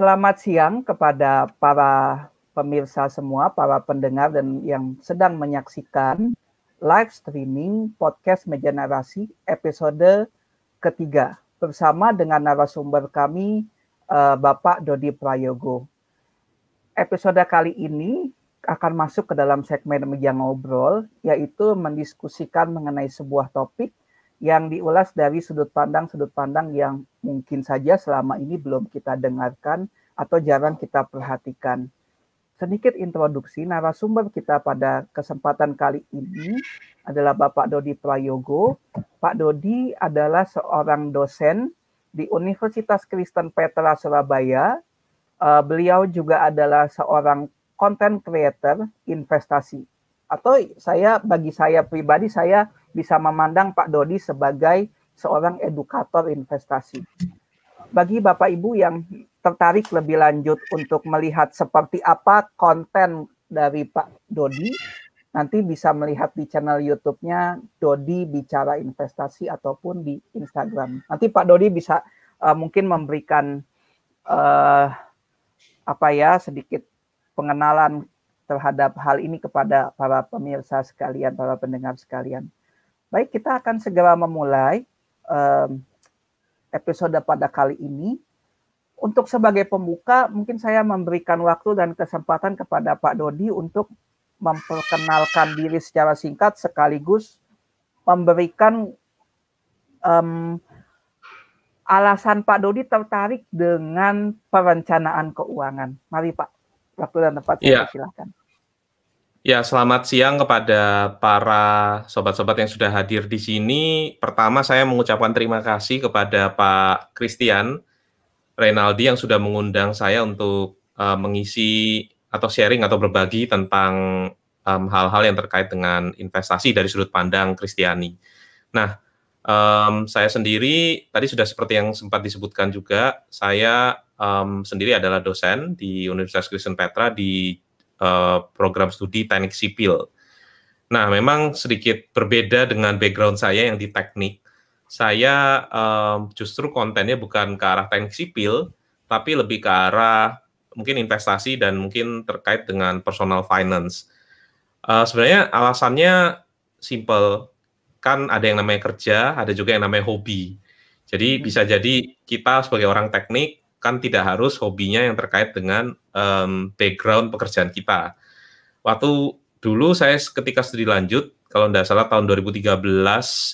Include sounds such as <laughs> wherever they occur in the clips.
Selamat siang kepada para pemirsa semua, para pendengar dan yang sedang menyaksikan live streaming podcast Meja Narasi episode ketiga bersama dengan narasumber kami uh, Bapak Dodi Prayogo. Episode kali ini akan masuk ke dalam segmen Meja Ngobrol, yaitu mendiskusikan mengenai sebuah topik yang diulas dari sudut pandang-sudut pandang yang mungkin saja selama ini belum kita dengarkan atau jarang kita perhatikan. Sedikit introduksi narasumber kita pada kesempatan kali ini adalah Bapak Dodi Prayogo. Pak Dodi adalah seorang dosen di Universitas Kristen Petra Surabaya. Uh, beliau juga adalah seorang content creator investasi. Atau saya bagi saya pribadi saya bisa memandang Pak Dodi sebagai seorang edukator investasi. Bagi Bapak Ibu yang tertarik lebih lanjut untuk melihat seperti apa konten dari Pak Dodi, nanti bisa melihat di channel YouTube-nya Dodi Bicara Investasi ataupun di Instagram. Nanti Pak Dodi bisa uh, mungkin memberikan uh, apa ya sedikit pengenalan terhadap hal ini kepada para pemirsa sekalian, para pendengar sekalian. Baik, kita akan segera memulai um, episode pada kali ini. Untuk sebagai pembuka, mungkin saya memberikan waktu dan kesempatan kepada Pak Dodi untuk memperkenalkan diri secara singkat sekaligus memberikan um, alasan Pak Dodi tertarik dengan perencanaan keuangan. Mari Pak, waktu dan tempat ya. silakan. Ya, selamat siang kepada para sobat-sobat yang sudah hadir di sini. Pertama, saya mengucapkan terima kasih kepada Pak Christian Renaldi yang sudah mengundang saya untuk uh, mengisi atau sharing atau berbagi tentang hal-hal um, yang terkait dengan investasi dari sudut pandang Kristiani. Nah, um, saya sendiri tadi sudah seperti yang sempat disebutkan juga, saya um, sendiri adalah dosen di Universitas Kristen Petra di uh, program studi teknik sipil. Nah, memang sedikit berbeda dengan background saya yang di teknik. Saya um, justru kontennya bukan ke arah teknik sipil, tapi lebih ke arah mungkin investasi dan mungkin terkait dengan personal finance. Uh, sebenarnya alasannya simple, kan ada yang namanya kerja, ada juga yang namanya hobi. Jadi hmm. bisa jadi kita sebagai orang teknik kan tidak harus hobinya yang terkait dengan um, background pekerjaan kita. Waktu dulu saya ketika studi lanjut, kalau tidak salah tahun 2013,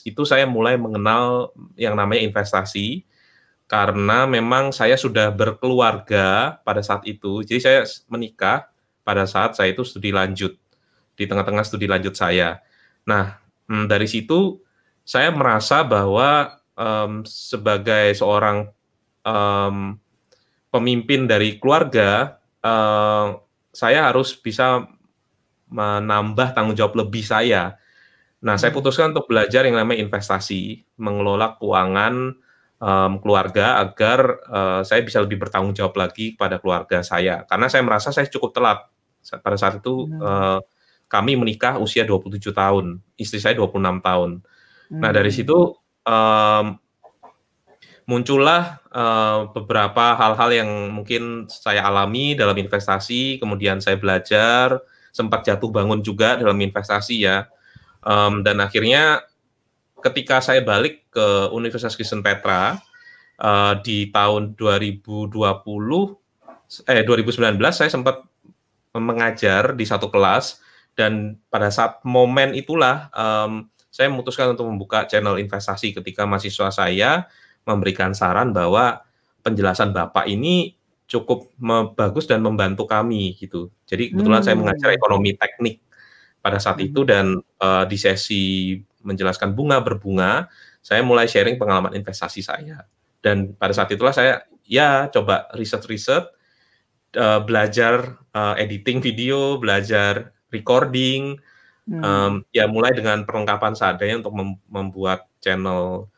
itu saya mulai mengenal yang namanya investasi, karena memang saya sudah berkeluarga pada saat itu. Jadi saya menikah pada saat saya itu studi lanjut, di tengah-tengah studi lanjut saya. Nah, hmm, dari situ saya merasa bahwa um, sebagai seorang um, pemimpin dari keluarga, uh, saya harus bisa menambah tanggung jawab lebih saya. Nah, saya hmm. putuskan untuk belajar yang namanya investasi, mengelola keuangan um, keluarga agar uh, saya bisa lebih bertanggung jawab lagi kepada keluarga saya. Karena saya merasa saya cukup telat. Pada saat itu uh, kami menikah usia 27 tahun, istri saya 26 tahun. Nah, dari hmm. situ um, muncullah uh, beberapa hal-hal yang mungkin saya alami dalam investasi, kemudian saya belajar, sempat jatuh bangun juga dalam investasi ya, um, dan akhirnya ketika saya balik ke Universitas Kristen Petra uh, di tahun 2020, eh 2019 saya sempat mengajar di satu kelas dan pada saat momen itulah um, saya memutuskan untuk membuka channel investasi ketika mahasiswa saya memberikan saran bahwa penjelasan Bapak ini cukup bagus dan membantu kami gitu. Jadi kebetulan hmm. saya mengajar ekonomi teknik pada saat hmm. itu dan uh, di sesi menjelaskan bunga berbunga, saya mulai sharing pengalaman investasi saya. Dan pada saat itulah saya ya coba riset-riset, uh, belajar uh, editing video, belajar recording, hmm. um, ya mulai dengan perlengkapan seadanya untuk mem membuat channel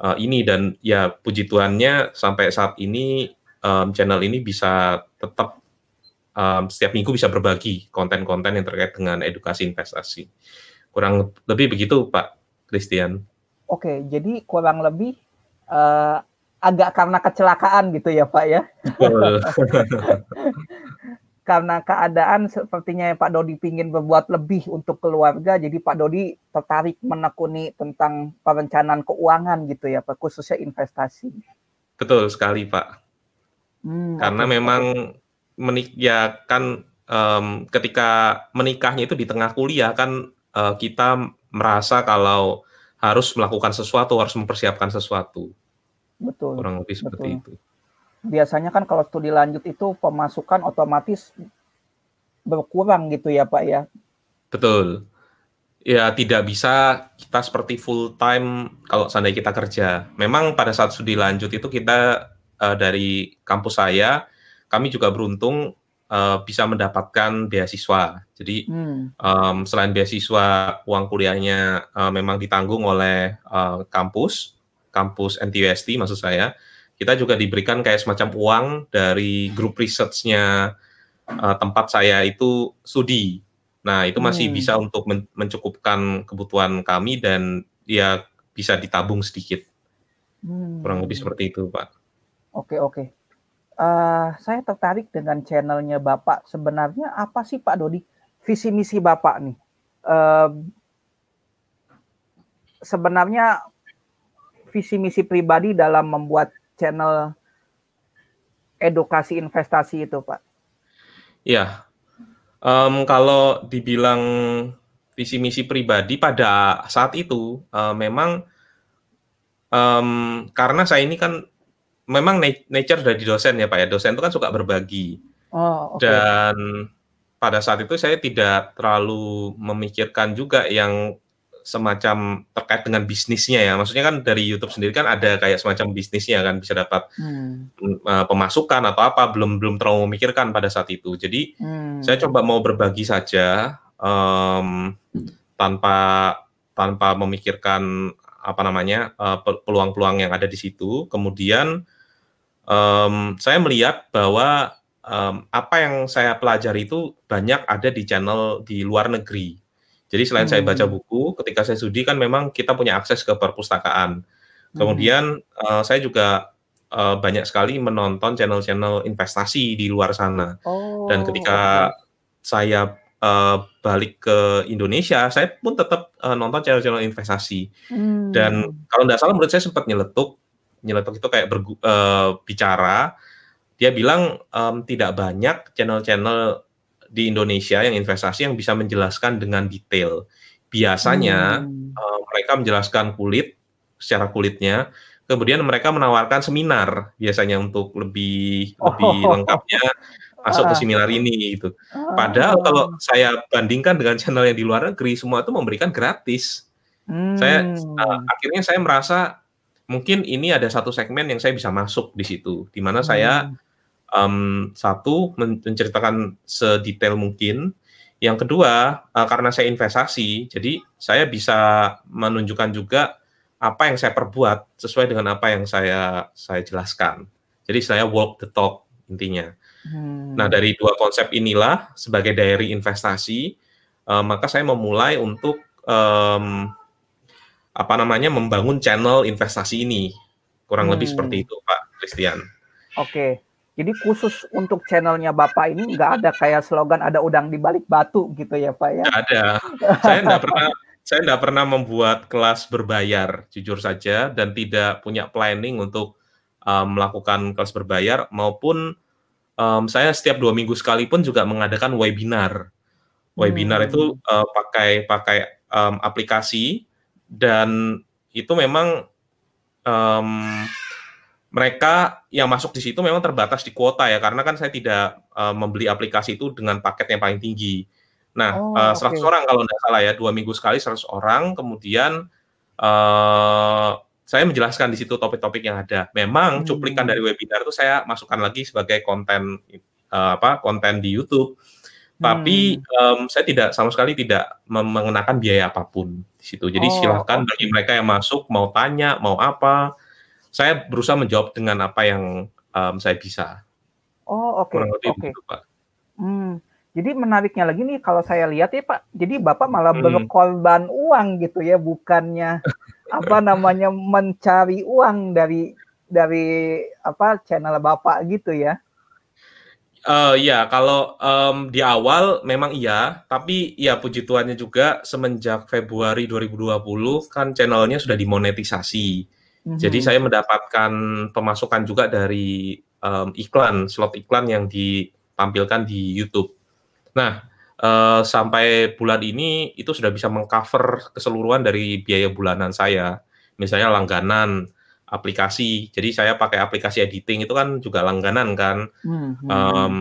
uh, ini dan ya puji Tuhannya sampai saat ini um, channel ini bisa tetap um, setiap minggu bisa berbagi konten-konten yang terkait dengan edukasi investasi. Kurang lebih begitu Pak Christian. Oke, jadi kurang lebih uh, agak karena kecelakaan gitu ya Pak ya. <laughs> karena keadaan sepertinya Pak Dodi ingin berbuat lebih untuk keluarga, jadi Pak Dodi tertarik menekuni tentang perencanaan keuangan gitu ya Pak, khususnya investasi. Betul sekali Pak. Hmm, karena okay. memang menik ya kan um, ketika menikahnya itu di tengah kuliah kan uh, kita merasa kalau harus melakukan sesuatu, harus mempersiapkan sesuatu. Betul. Kurang lebih seperti betul. itu. Biasanya kan kalau studi lanjut itu pemasukan otomatis berkurang gitu ya Pak ya. Betul. Ya tidak bisa kita seperti full time kalau seandainya kita kerja. Memang pada saat studi lanjut itu kita uh, dari kampus saya, kami juga beruntung uh, bisa mendapatkan beasiswa. Jadi hmm. um, selain beasiswa, uang kuliahnya uh, memang ditanggung oleh uh, kampus kampus NTUST maksud saya, kita juga diberikan kayak semacam uang dari grup research-nya uh, tempat saya itu studi. Nah, itu masih hmm. bisa untuk men mencukupkan kebutuhan kami dan ya bisa ditabung sedikit. Hmm. Kurang lebih seperti itu, Pak. Oke, oke. Uh, saya tertarik dengan channelnya Bapak. Sebenarnya apa sih Pak Dodi visi misi Bapak nih? Uh, sebenarnya visi misi pribadi dalam membuat channel edukasi investasi itu, Pak? Ya, um, kalau dibilang visi misi pribadi pada saat itu uh, memang um, karena saya ini kan memang nature dari dosen ya Pak ya, dosen itu kan suka berbagi. Oh, okay. Dan pada saat itu saya tidak terlalu memikirkan juga yang semacam terkait dengan bisnisnya ya. Maksudnya kan dari YouTube sendiri kan ada kayak semacam bisnisnya kan bisa dapat hmm. uh, pemasukan atau apa belum belum terlalu memikirkan pada saat itu. Jadi hmm. saya coba mau berbagi saja um, tanpa tanpa memikirkan apa namanya uh, peluang-peluang yang ada di situ. Kemudian um, saya melihat bahwa um, apa yang saya pelajari itu banyak ada di channel di luar negeri jadi selain hmm. saya baca hmm. buku, ketika saya studi kan memang kita punya akses ke perpustakaan. Kemudian hmm. uh, saya juga uh, banyak sekali menonton channel-channel investasi di luar sana. Oh, Dan ketika saya uh, balik ke Indonesia, saya pun tetap uh, nonton channel-channel investasi. Hmm. Dan kalau tidak salah menurut saya sempat nyeletuk, nyeletuk itu kayak berbicara. uh, bicara. Dia bilang um, tidak banyak channel-channel di Indonesia yang investasi yang bisa menjelaskan dengan detail. Biasanya hmm. uh, mereka menjelaskan kulit secara kulitnya, kemudian mereka menawarkan seminar biasanya untuk lebih oh. lebih lengkapnya masuk ke ah. seminar ini itu. Padahal kalau saya bandingkan dengan channel yang di luar negeri semua itu memberikan gratis. Hmm. Saya uh, akhirnya saya merasa mungkin ini ada satu segmen yang saya bisa masuk di situ, di mana hmm. saya um, satu menceritakan sedetail mungkin. Yang kedua, uh, karena saya investasi, jadi saya bisa menunjukkan juga apa yang saya perbuat sesuai dengan apa yang saya saya jelaskan. Jadi saya walk the talk intinya. Hmm. Nah dari dua konsep inilah sebagai diary investasi, uh, maka saya memulai untuk um, apa namanya membangun channel investasi ini. Kurang hmm. lebih seperti itu, Pak Christian. Oke. Jadi khusus untuk channelnya Bapak ini nggak ada kayak slogan ada udang di balik batu gitu ya Pak ya? Nggak ada. Saya nggak pernah saya nggak pernah membuat kelas berbayar, jujur saja, dan tidak punya planning untuk um, melakukan kelas berbayar maupun um, saya setiap dua minggu sekali pun juga mengadakan webinar. Webinar hmm. itu uh, pakai pakai um, aplikasi dan itu memang um, mereka yang masuk di situ memang terbatas di kuota ya karena kan saya tidak uh, membeli aplikasi itu dengan paket yang paling tinggi. Nah, oh, uh, 100 okay. orang kalau tidak salah ya, dua minggu sekali 100 orang. Kemudian uh, saya menjelaskan di situ topik-topik yang ada. Memang hmm. cuplikan dari webinar itu saya masukkan lagi sebagai konten uh, apa konten di YouTube. Tapi um, saya tidak sama sekali tidak mengenakan biaya apa pun di situ. Jadi oh, silahkan okay. bagi mereka yang masuk mau tanya mau apa saya berusaha menjawab dengan apa yang um, saya bisa. Oh oke okay. oke. Okay. Pak. Hmm. Jadi menariknya lagi nih kalau saya lihat ya Pak, jadi Bapak malah hmm. berkorban uang gitu ya, bukannya <laughs> apa namanya mencari uang dari dari apa channel Bapak gitu ya. Uh, ya, kalau um, di awal memang iya, tapi ya puji Tuhannya juga semenjak Februari 2020 kan channelnya sudah dimonetisasi. Mm-hmm. Jadi saya mendapatkan pemasukan juga dari um, iklan, slot iklan yang ditampilkan di YouTube. Nah, uh, sampai bulan ini itu sudah bisa mengcover keseluruhan dari biaya bulanan saya. Misalnya langganan, aplikasi. Jadi saya pakai aplikasi editing itu kan juga langganan kan. Hmm, Um,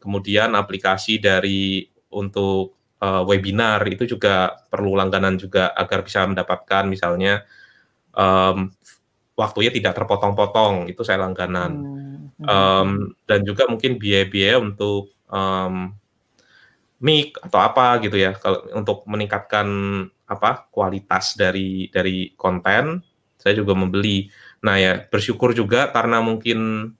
kemudian aplikasi dari untuk uh, webinar itu juga perlu langganan juga agar bisa mendapatkan misalnya um, waktunya tidak terpotong-potong itu saya langganan. Hmm, um, dan juga mungkin biaya-biaya untuk um, mic atau apa gitu ya kalau untuk meningkatkan apa kualitas dari dari konten saya juga membeli. Nah ya bersyukur juga karena mungkin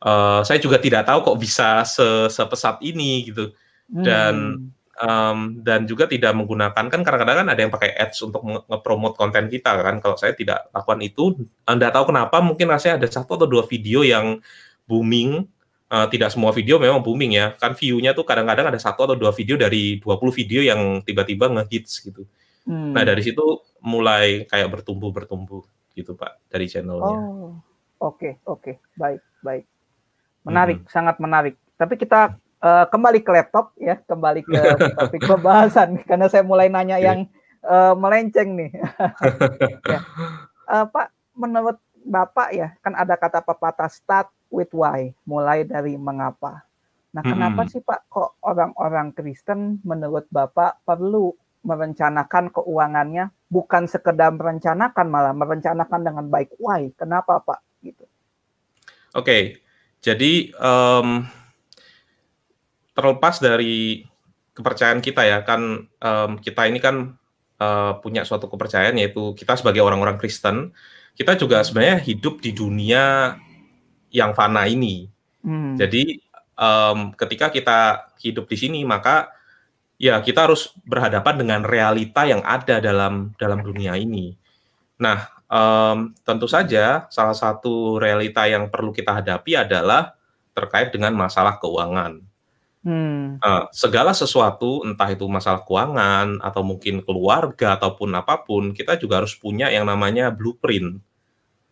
uh, saya juga tidak tahu kok bisa se sepesat ini gitu dan hmm. Um, dan juga tidak menggunakan kan kadang-kadang kan ada yang pakai ads untuk ngepromot konten kita kan kalau saya tidak lakukan itu anda tahu kenapa mungkin rasanya ada satu atau dua video yang booming uh, tidak semua video memang booming ya kan view-nya tuh kadang-kadang ada satu atau dua video dari 20 video yang tiba-tiba ngehits gitu Hmm. Nah dari situ mulai kayak bertumbuh bertumbuh gitu pak dari channelnya. Oh oke okay, oke okay. baik baik menarik hmm. sangat menarik. Tapi kita uh, kembali ke laptop ya kembali ke <laughs> topik pembahasan karena saya mulai nanya okay. yang uh, melenceng nih. <laughs> ya. uh, pak menurut bapak ya kan ada kata pepatah start with why mulai dari mengapa. Nah, kenapa hmm. sih Pak kok orang-orang Kristen menurut Bapak perlu merencanakan keuangannya bukan sekedar merencanakan malah merencanakan dengan baik. Why? Kenapa Pak? Gitu. Oke, okay. jadi um, terlepas dari kepercayaan kita ya kan um, kita ini kan uh, punya suatu kepercayaan yaitu kita sebagai orang-orang Kristen kita juga sebenarnya hidup di dunia yang fana ini. Hmm. Jadi um, ketika kita hidup di sini maka ya kita harus berhadapan dengan realita yang ada dalam dalam dunia ini. Nah, um, tentu saja salah satu realita yang perlu kita hadapi adalah terkait dengan masalah keuangan. Hmm. Uh, segala sesuatu, entah itu masalah keuangan atau mungkin keluarga ataupun apa pun, kita juga harus punya yang namanya blueprint.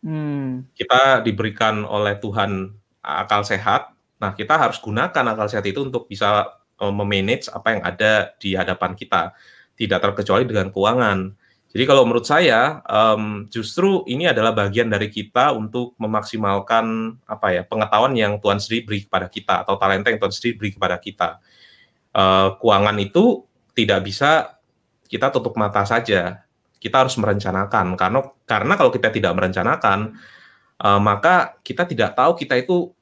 Hmm. Kita diberikan oleh Tuhan akal sehat. Nah, kita harus gunakan akal sehat itu untuk bisa uh, memanage apa yang ada di hadapan kita, tidak terkecuali dengan keuangan. Jadi kalau menurut saya um, justru ini adalah bagian dari kita untuk memaksimalkan apa ya pengetahuan yang Tuhan sendiri beri kepada kita atau talenta yang Tuhan sendiri beri kepada kita. Uh, keuangan itu tidak bisa kita tutup mata saja. Kita harus merencanakan karena karena kalau kita tidak merencanakan uh, maka kita tidak tahu kita itu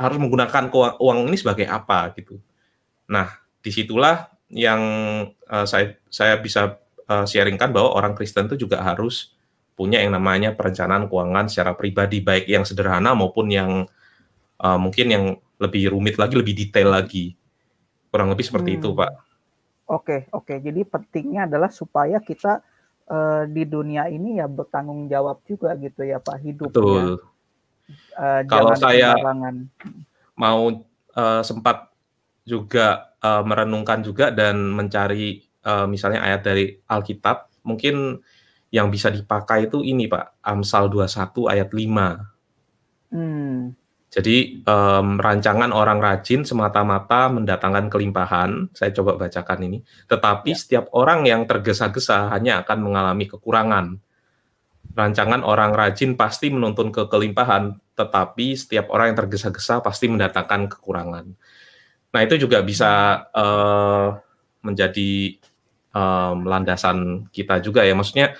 harus menggunakan uang ini sebagai apa gitu. Nah, di situlah yang uh, saya saya bisa uh, sharingkan bahwa orang Kristen itu juga harus punya yang namanya perencanaan keuangan secara pribadi baik yang sederhana maupun yang uh, mungkin yang lebih rumit lagi, lebih detail lagi. Kurang lebih seperti hmm. itu, Pak. Oke, oke. Jadi pentingnya adalah supaya kita uh, di dunia ini ya bertanggung jawab juga gitu ya, Pak, hidupnya. Betul. Uh, Kalau saya mau uh, sempat juga uh, merenungkan juga dan mencari uh, misalnya ayat dari Alkitab, mungkin yang bisa dipakai itu ini Pak, Amsal 21 ayat 5. Hmm. Jadi um, rancangan orang rajin semata-mata mendatangkan kelimpahan, saya coba bacakan ini. Tetapi ya. setiap orang yang tergesa-gesa hanya akan mengalami kekurangan. Rancangan orang rajin pasti menuntun ke kelimpahan, tetapi setiap orang yang tergesa-gesa pasti mendatangkan kekurangan. Nah itu juga bisa uh, menjadi um, landasan kita juga ya. Maksudnya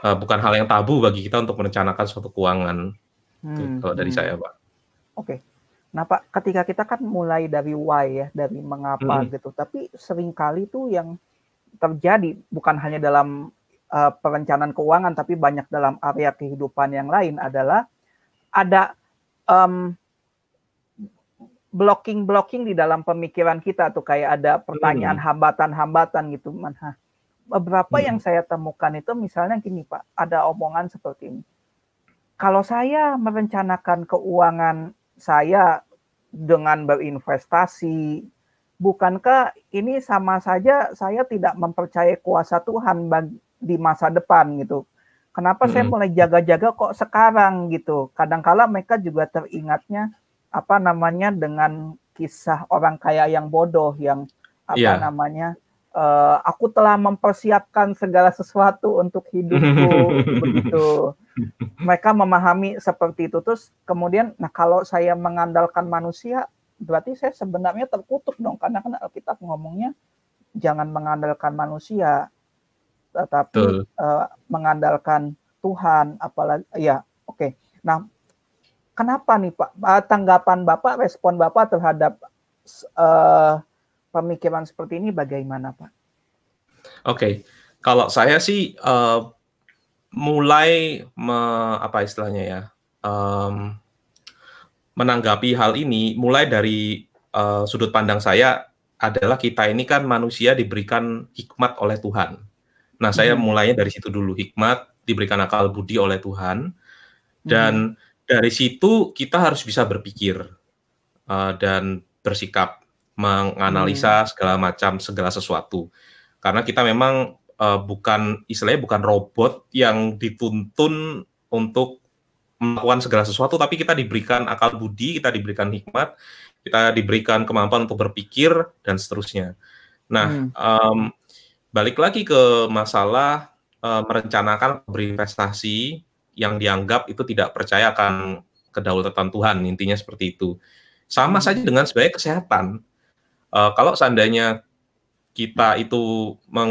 uh, bukan hal yang tabu bagi kita untuk merencanakan suatu keuangan. Hmm, kalau dari hmm. saya, Pak. Oke. Okay. Nah, Pak, ketika kita kan mulai dari why ya, dari mengapa hmm. gitu. Tapi sering kali tuh yang terjadi bukan hanya dalam uh, perencanaan keuangan, tapi banyak dalam area kehidupan yang lain adalah ada um, blocking-blocking di dalam pemikiran kita tuh kayak ada pertanyaan hmm. hambatan-hambatan gitu mana beberapa hmm. yang saya temukan itu misalnya gini Pak ada omongan seperti ini kalau saya merencanakan keuangan saya dengan berinvestasi, bukankah ini sama saja saya tidak mempercayai kuasa Tuhan di masa depan gitu? Kenapa hmm. saya mulai jaga-jaga kok sekarang gitu? Kadangkala mereka juga teringatnya apa namanya dengan kisah orang kaya yang bodoh yang apa yeah. namanya uh, aku telah mempersiapkan segala sesuatu untuk hidupku <laughs> begitu mereka memahami seperti itu terus kemudian nah kalau saya mengandalkan manusia berarti saya sebenarnya terkutuk dong karena kan Alkitab ngomongnya jangan mengandalkan manusia tetapi uh, mengandalkan Tuhan apalagi ya oke okay. nah kenapa nih Pak tanggapan Bapak respon Bapak terhadap uh, pemikiran seperti ini bagaimana Pak? Oke, okay. kalau saya sih uh, mulai me, apa istilahnya ya um, menanggapi hal ini mulai dari uh, sudut pandang saya adalah kita ini kan manusia diberikan hikmat oleh Tuhan. Nah, saya hmm. mulainya dari situ dulu. Hikmat diberikan akal budi oleh Tuhan. Dan hmm. Dari situ kita harus bisa berpikir uh, dan bersikap, menganalisa hmm. segala macam segala sesuatu. Karena kita memang uh, bukan istilahnya bukan robot yang dituntun untuk melakukan segala sesuatu, tapi kita diberikan akal budi, kita diberikan hikmat, kita diberikan kemampuan untuk berpikir dan seterusnya. Nah, hmm. um, balik lagi ke masalah uh, merencanakan berinvestasi yang dianggap itu tidak percaya akan kedaulatan Tuhan, intinya seperti itu. Sama hmm. saja dengan sebagai kesehatan. Uh, kalau seandainya kita itu me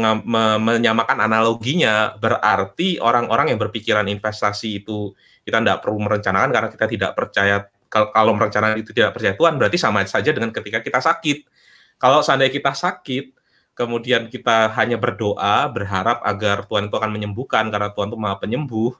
menyamakan analoginya, berarti orang-orang yang berpikiran investasi itu kita tidak perlu merencanakan karena kita tidak percaya kalau merencanakan itu tidak percaya Tuhan, berarti sama saja dengan ketika kita sakit. Kalau seandainya kita sakit, kemudian kita hanya berdoa, berharap agar Tuhan itu akan menyembuhkan karena Tuhan itu maha penyembuh,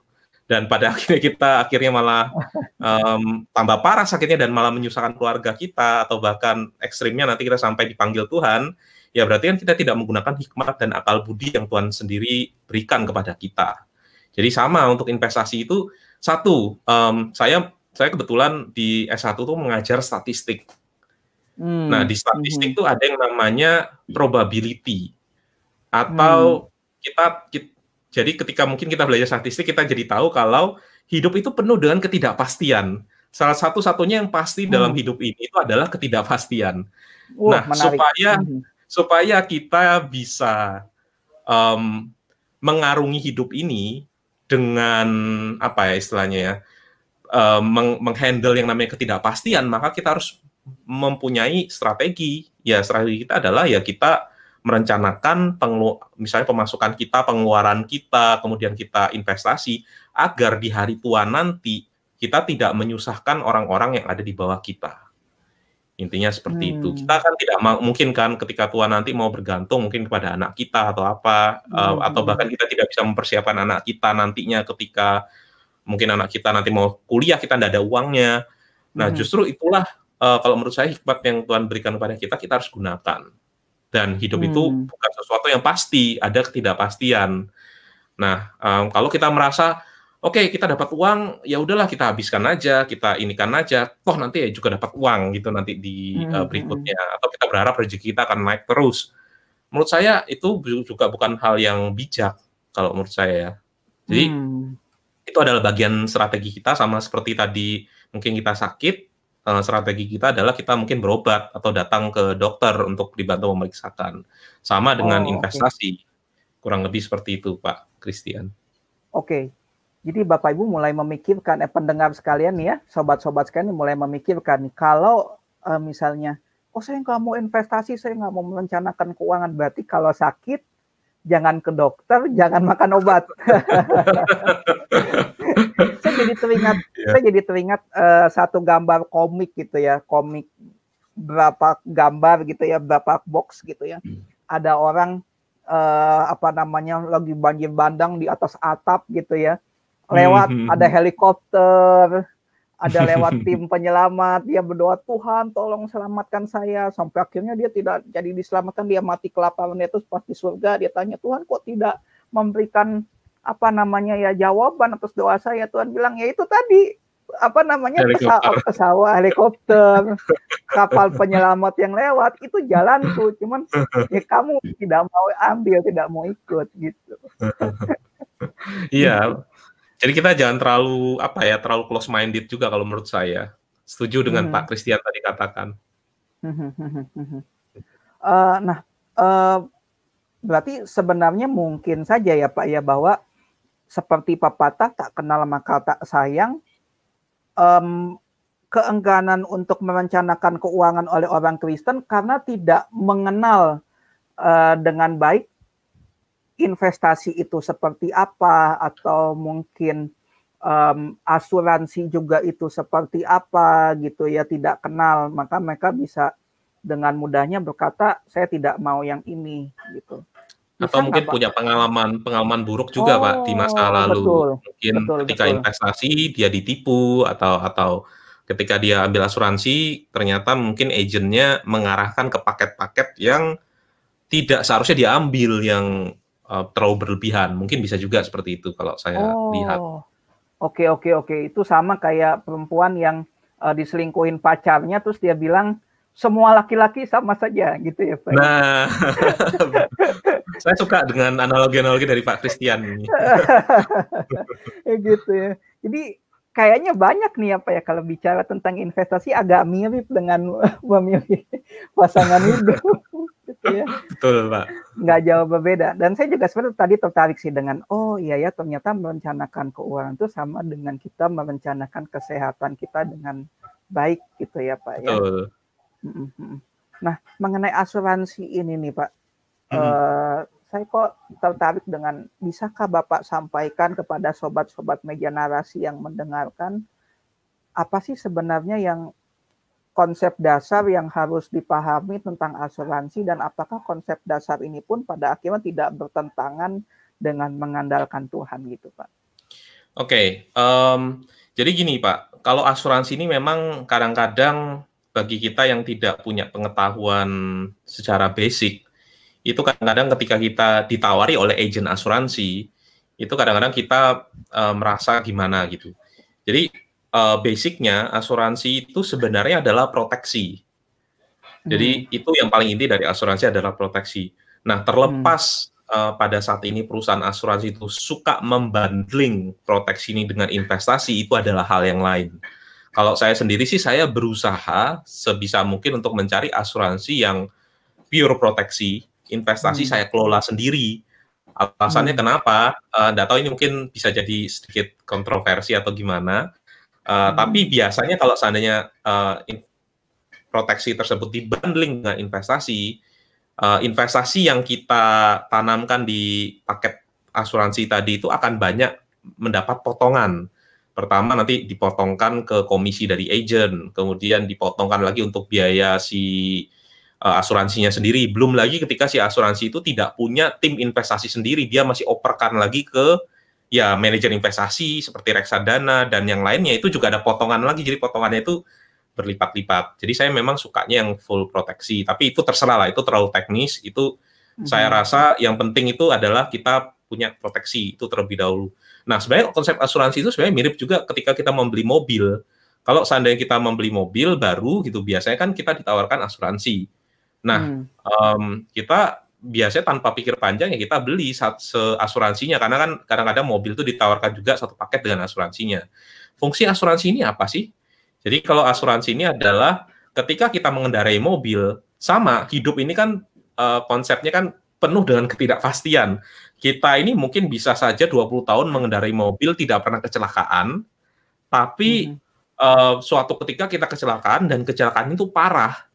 dan pada <laughs> akhirnya kita akhirnya malah um, tambah parah sakitnya dan malah menyusahkan keluarga kita atau bahkan ekstrimnya nanti kita sampai dipanggil Tuhan, ya berarti kan kita tidak menggunakan hikmat dan akal budi yang Tuhan sendiri berikan kepada kita. Jadi sama untuk investasi itu satu, um, saya saya kebetulan di S1 tuh mengajar statistik. Hmm. Nah, di statistik hmm. ada yang namanya probability. Atau hmm. kita, kita jadi ketika mungkin kita belajar statistik kita jadi tahu kalau hidup itu penuh dengan ketidakpastian. Salah satu-satunya yang pasti hmm. dalam hidup ini itu adalah ketidakpastian. Uh, nah, menarik. supaya hmm. supaya kita bisa um, mengarungi hidup ini dengan apa ya istilahnya ya uh, menghandle yang namanya ketidakpastian, maka kita harus mempunyai strategi. Ya, strategi kita adalah ya kita merencanakan misalnya pemasukan kita, pengeluaran kita, kemudian kita investasi agar di hari tua nanti kita tidak menyusahkan orang-orang yang ada di bawah kita. Intinya seperti hmm. itu. Kita kan tidak mungkin kan ketika tua nanti mau bergantung mungkin kepada anak kita atau apa hmm. uh, atau bahkan kita tidak bisa mempersiapkan anak kita nantinya ketika mungkin anak kita nanti mau kuliah kita tidak ada uangnya. Nah, hmm. justru itulah uh, kalau menurut saya hikmat yang Tuhan berikan kepada kita kita harus gunakan. Dan hidup hmm. itu bukan sesuatu yang pasti, ada ketidakpastian. Nah, um, kalau kita merasa oke okay, kita dapat uang, ya udahlah kita habiskan aja, kita inikan aja, toh nanti ya juga dapat uang gitu nanti di hmm. uh, berikutnya, atau kita berharap rezeki kita akan naik terus. Menurut saya itu juga bukan hal yang bijak kalau menurut saya ya. Jadi hmm itu adalah bagian strategi kita sama seperti tadi mungkin kita sakit uh, strategi kita adalah kita mungkin berobat atau datang ke dokter untuk dibantu memeriksakan sama dengan oh, investasi kurang lebih seperti itu Pak Christian. Oke. Okay. Jadi Bapak Ibu mulai memikirkan eh pendengar sekalian ya, sobat-sobat sekalian mulai memikirkan kalau uh, misalnya oh saya nggak mau investasi, saya nggak mau merencanakan keuangan berarti kalau sakit jangan ke dokter, jangan makan obat. <laughs> <laughs> saya jadi teringat, yeah. saya jadi teringat uh, satu gambar komik gitu ya, komik berapa gambar gitu ya, berapa box gitu ya. Hmm. Ada orang uh, apa namanya lagi banjir bandang di atas atap gitu ya, lewat hmm, hmm, ada helikopter, ada lewat <laughs> tim penyelamat, dia berdoa Tuhan tolong selamatkan saya sampai akhirnya dia tidak jadi diselamatkan, dia mati kelaparan dia terus pas di surga dia tanya Tuhan kok tidak memberikan apa namanya ya jawaban atas doa saya. Tuhan bilang ya itu tadi apa namanya pesawat, pesawat helikopter kapal penyelamat yang lewat itu jalan tuh. Cuman ya kamu tidak mau ambil tidak mau ikut gitu. <laughs> Iya. Jadi kita jangan terlalu apa ya terlalu close minded juga kalau menurut saya. Setuju dengan hmm. Pak Christian tadi katakan. Uh, <laughs> nah uh, berarti sebenarnya mungkin saja ya Pak ya bahwa seperti pepatah tak kenal maka tak sayang um, keengganan untuk merencanakan keuangan oleh orang Kristen karena tidak mengenal uh, dengan baik investasi itu seperti apa atau mungkin um, asuransi juga itu seperti apa gitu ya tidak kenal. Maka mereka bisa dengan mudahnya berkata saya tidak mau yang ini gitu atau mungkin punya pengalaman pengalaman buruk juga oh, pak di masa oh, lalu. betul, mungkin betul, ketika betul. investasi dia ditipu atau atau ketika dia ambil asuransi ternyata mungkin agentnya mengarahkan ke paket-paket yang tidak seharusnya diambil yang uh, terlalu berlebihan. Mungkin bisa juga seperti itu kalau saya oh, lihat oke oke oke. Itu sama kayak perempuan yang uh, diselingkuhin pacarnya terus dia bilang semua laki-laki sama saja gitu ya Pak. Nah, <laughs> saya suka dengan analogi-analogi dari Pak Christian ini. <laughs> ya gitu ya. Jadi kayaknya banyak nih apa ya kalau bicara tentang investasi agak mirip dengan <laughs> memilih pasangan hidup gitu ya. Betul, Pak. Nggak jauh berbeda. Dan saya juga seperti tadi tertarik sih dengan oh iya ya ternyata merencanakan keuangan itu sama dengan kita merencanakan kesehatan kita dengan baik gitu ya, Pak ya. Betul. ya. Nah, mengenai asuransi ini nih Pak, hmm. uh, saya kok tertarik dengan bisakah Bapak sampaikan kepada sobat-sobat media narasi yang mendengarkan apa sih sebenarnya yang konsep dasar yang harus dipahami tentang asuransi dan apakah konsep dasar ini pun pada akhirnya tidak bertentangan dengan mengandalkan Tuhan gitu Pak? Oke, okay, um, jadi gini Pak, kalau asuransi ini memang kadang-kadang bagi kita yang tidak punya pengetahuan secara basic, itu kadang-kadang ketika kita ditawari oleh agent asuransi, itu kadang-kadang kita uh, merasa gimana gitu. Jadi uh, basicnya asuransi itu sebenarnya adalah proteksi. Jadi hmm. itu yang paling inti dari asuransi adalah proteksi. Nah terlepas hmm. uh, pada saat ini perusahaan asuransi itu suka membandling proteksi ini dengan investasi itu adalah hal yang lain. Kalau saya sendiri sih saya berusaha sebisa mungkin untuk mencari asuransi yang pure proteksi, investasi hmm. saya kelola sendiri. Alasannya hmm. kenapa? Tidak uh, tahu ini mungkin bisa jadi sedikit kontroversi atau gimana. Uh, hmm. Tapi biasanya kalau seandainya uh, proteksi tersebut dibanding dengan investasi, uh, investasi yang kita tanamkan di paket asuransi tadi itu akan banyak mendapat potongan pertama nanti dipotongkan ke komisi dari agent, kemudian dipotongkan lagi untuk biaya si uh, asuransinya sendiri. Belum lagi ketika si asuransi itu tidak punya tim investasi sendiri, dia masih operkan lagi ke ya manajer investasi seperti reksadana dan yang lainnya itu juga ada potongan lagi. Jadi potongannya itu berlipat-lipat. Jadi saya memang sukanya yang full proteksi, tapi itu terserah lah, itu terlalu teknis. Itu mm -hmm. saya rasa yang penting itu adalah kita punya proteksi itu terlebih dahulu. Nah, sebenarnya konsep asuransi itu sebenarnya mirip juga ketika kita membeli mobil. Kalau seandainya kita membeli mobil baru gitu, biasanya kan kita ditawarkan asuransi. Nah, hmm. um, kita biasanya tanpa pikir panjang ya kita beli asuransinya karena kan kadang-kadang mobil itu ditawarkan juga satu paket dengan asuransinya. Fungsi asuransi ini apa sih? Jadi kalau asuransi ini adalah ketika kita mengendarai mobil, sama hidup ini kan uh, konsepnya kan penuh dengan ketidakpastian kita ini mungkin bisa saja 20 tahun mengendarai mobil tidak pernah kecelakaan, tapi hmm. uh, suatu ketika kita kecelakaan dan kecelakaan itu parah.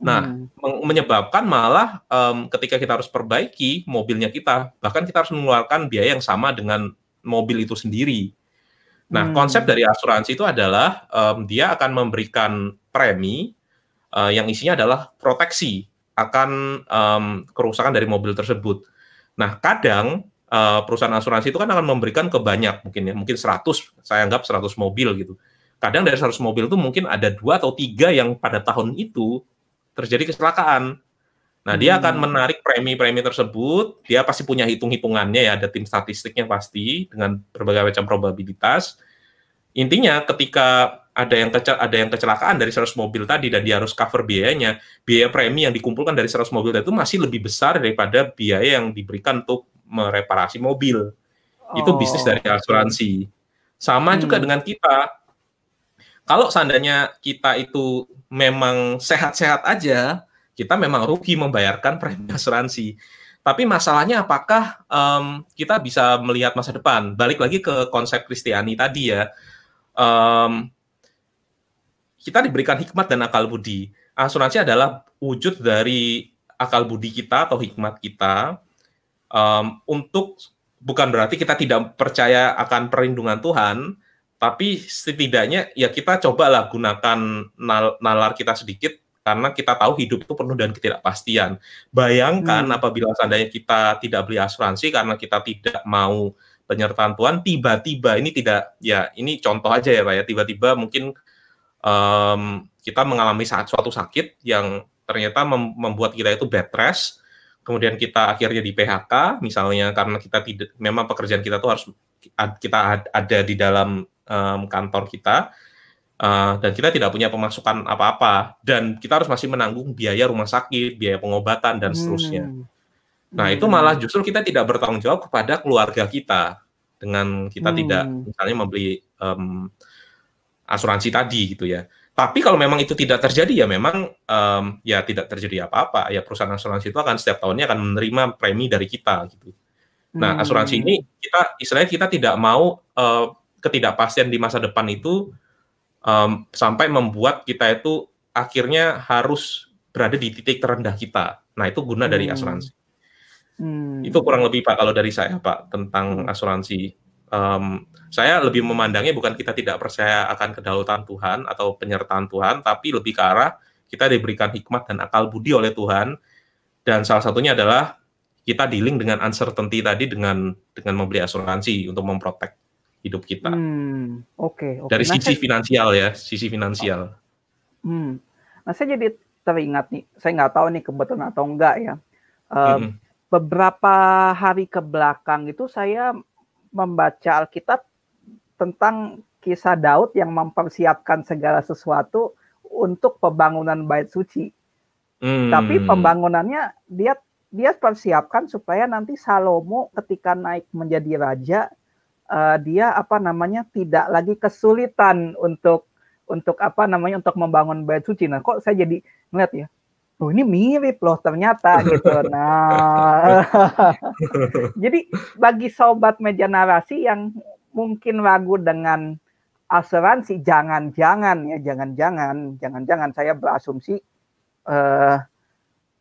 Nah, hmm. menyebabkan malah um, ketika kita harus perbaiki mobilnya kita, bahkan kita harus mengeluarkan biaya yang sama dengan mobil itu sendiri. Nah, hmm. konsep dari asuransi itu adalah um, dia akan memberikan premi uh, yang isinya adalah proteksi akan um, kerusakan dari mobil tersebut. Nah, kadang uh, perusahaan asuransi itu kan akan memberikan ke banyak mungkin ya, mungkin 100, saya anggap 100 mobil gitu. Kadang dari 100 mobil itu mungkin ada dua atau tiga yang pada tahun itu terjadi kecelakaan. Nah, dia akan hmm. menarik premi-premi tersebut. Dia pasti punya hitung-hitungannya ya, ada tim statistiknya pasti dengan berbagai macam probabilitas. Intinya ketika ada yang kecel, ada yang kecelakaan dari 100 mobil tadi dan dia harus cover biayanya, biaya premi yang dikumpulkan dari 100 mobil itu masih lebih besar daripada biaya yang diberikan untuk mereparasi mobil. Oh. Itu bisnis dari asuransi. Sama hmm. juga dengan kita. Kalau seandainya kita itu memang sehat-sehat aja, kita memang rugi membayarkan premi <laughs> asuransi. Tapi masalahnya apakah um, kita bisa melihat masa depan? Balik lagi ke konsep Kristiani tadi ya. Um, kita diberikan hikmat dan akal budi. Asuransi adalah wujud dari akal budi kita atau hikmat kita um, untuk bukan berarti kita tidak percaya akan perlindungan Tuhan, tapi setidaknya ya kita cobalah gunakan nal nalar kita sedikit karena kita tahu hidup itu penuh dengan ketidakpastian. Bayangkan hmm. apabila seandainya kita tidak beli asuransi karena kita tidak mau penyertaan Tuhan, tiba-tiba ini tidak ya ini contoh aja ya Pak ya, tiba-tiba mungkin um, kita mengalami saat suatu sakit yang ternyata mem membuat kita itu bed rest, kemudian kita akhirnya di PHK misalnya karena kita tidak memang pekerjaan kita tuh harus kita ada di dalam um, kantor kita Uh, dan kita tidak punya pemasukan apa-apa dan kita harus masih menanggung biaya rumah sakit, biaya pengobatan dan seterusnya. Hmm. Nah itu hmm. malah justru kita tidak bertanggung jawab kepada keluarga kita dengan kita hmm. tidak misalnya membeli um, asuransi tadi gitu ya. Tapi kalau memang itu tidak terjadi ya memang um, ya tidak terjadi apa-apa ya perusahaan asuransi itu akan setiap tahunnya akan menerima premi dari kita gitu. Nah asuransi ini hmm. kita istilahnya kita tidak mau uh, ketidakpastian di masa depan itu um, sampai membuat kita itu akhirnya harus berada di titik terendah kita. Nah, itu guna hmm. dari asuransi. Hmm. Itu kurang lebih Pak kalau dari saya Pak tentang hmm. asuransi. Um, saya lebih memandangnya bukan kita tidak percaya akan kedaulatan Tuhan atau penyertaan Tuhan, tapi lebih ke arah kita diberikan hikmat dan akal budi oleh Tuhan. Dan salah satunya adalah kita dealing dengan uncertainty tadi dengan dengan membeli asuransi untuk memprotek hidup kita. Hmm, oke. Okay, okay. Dari nah, sisi saya, finansial ya, sisi finansial. Hmm. Nah saya jadi teringat nih, saya nggak tahu nih kebetulan atau enggak ya. Uh, hmm. Beberapa hari ke belakang itu saya membaca Alkitab tentang kisah Daud yang mempersiapkan segala sesuatu untuk pembangunan bait suci. Hmm. Tapi pembangunannya dia dia persiapkan supaya nanti Salomo ketika naik menjadi raja uh, dia apa namanya tidak lagi kesulitan untuk untuk apa namanya untuk membangun bait suci. Nah, kok saya jadi ngeliat ya, oh ini mirip loh ternyata gitu. Nah, <laughs> jadi bagi sobat meja narasi yang mungkin ragu dengan asuransi, jangan-jangan ya, jangan-jangan, jangan-jangan saya berasumsi uh,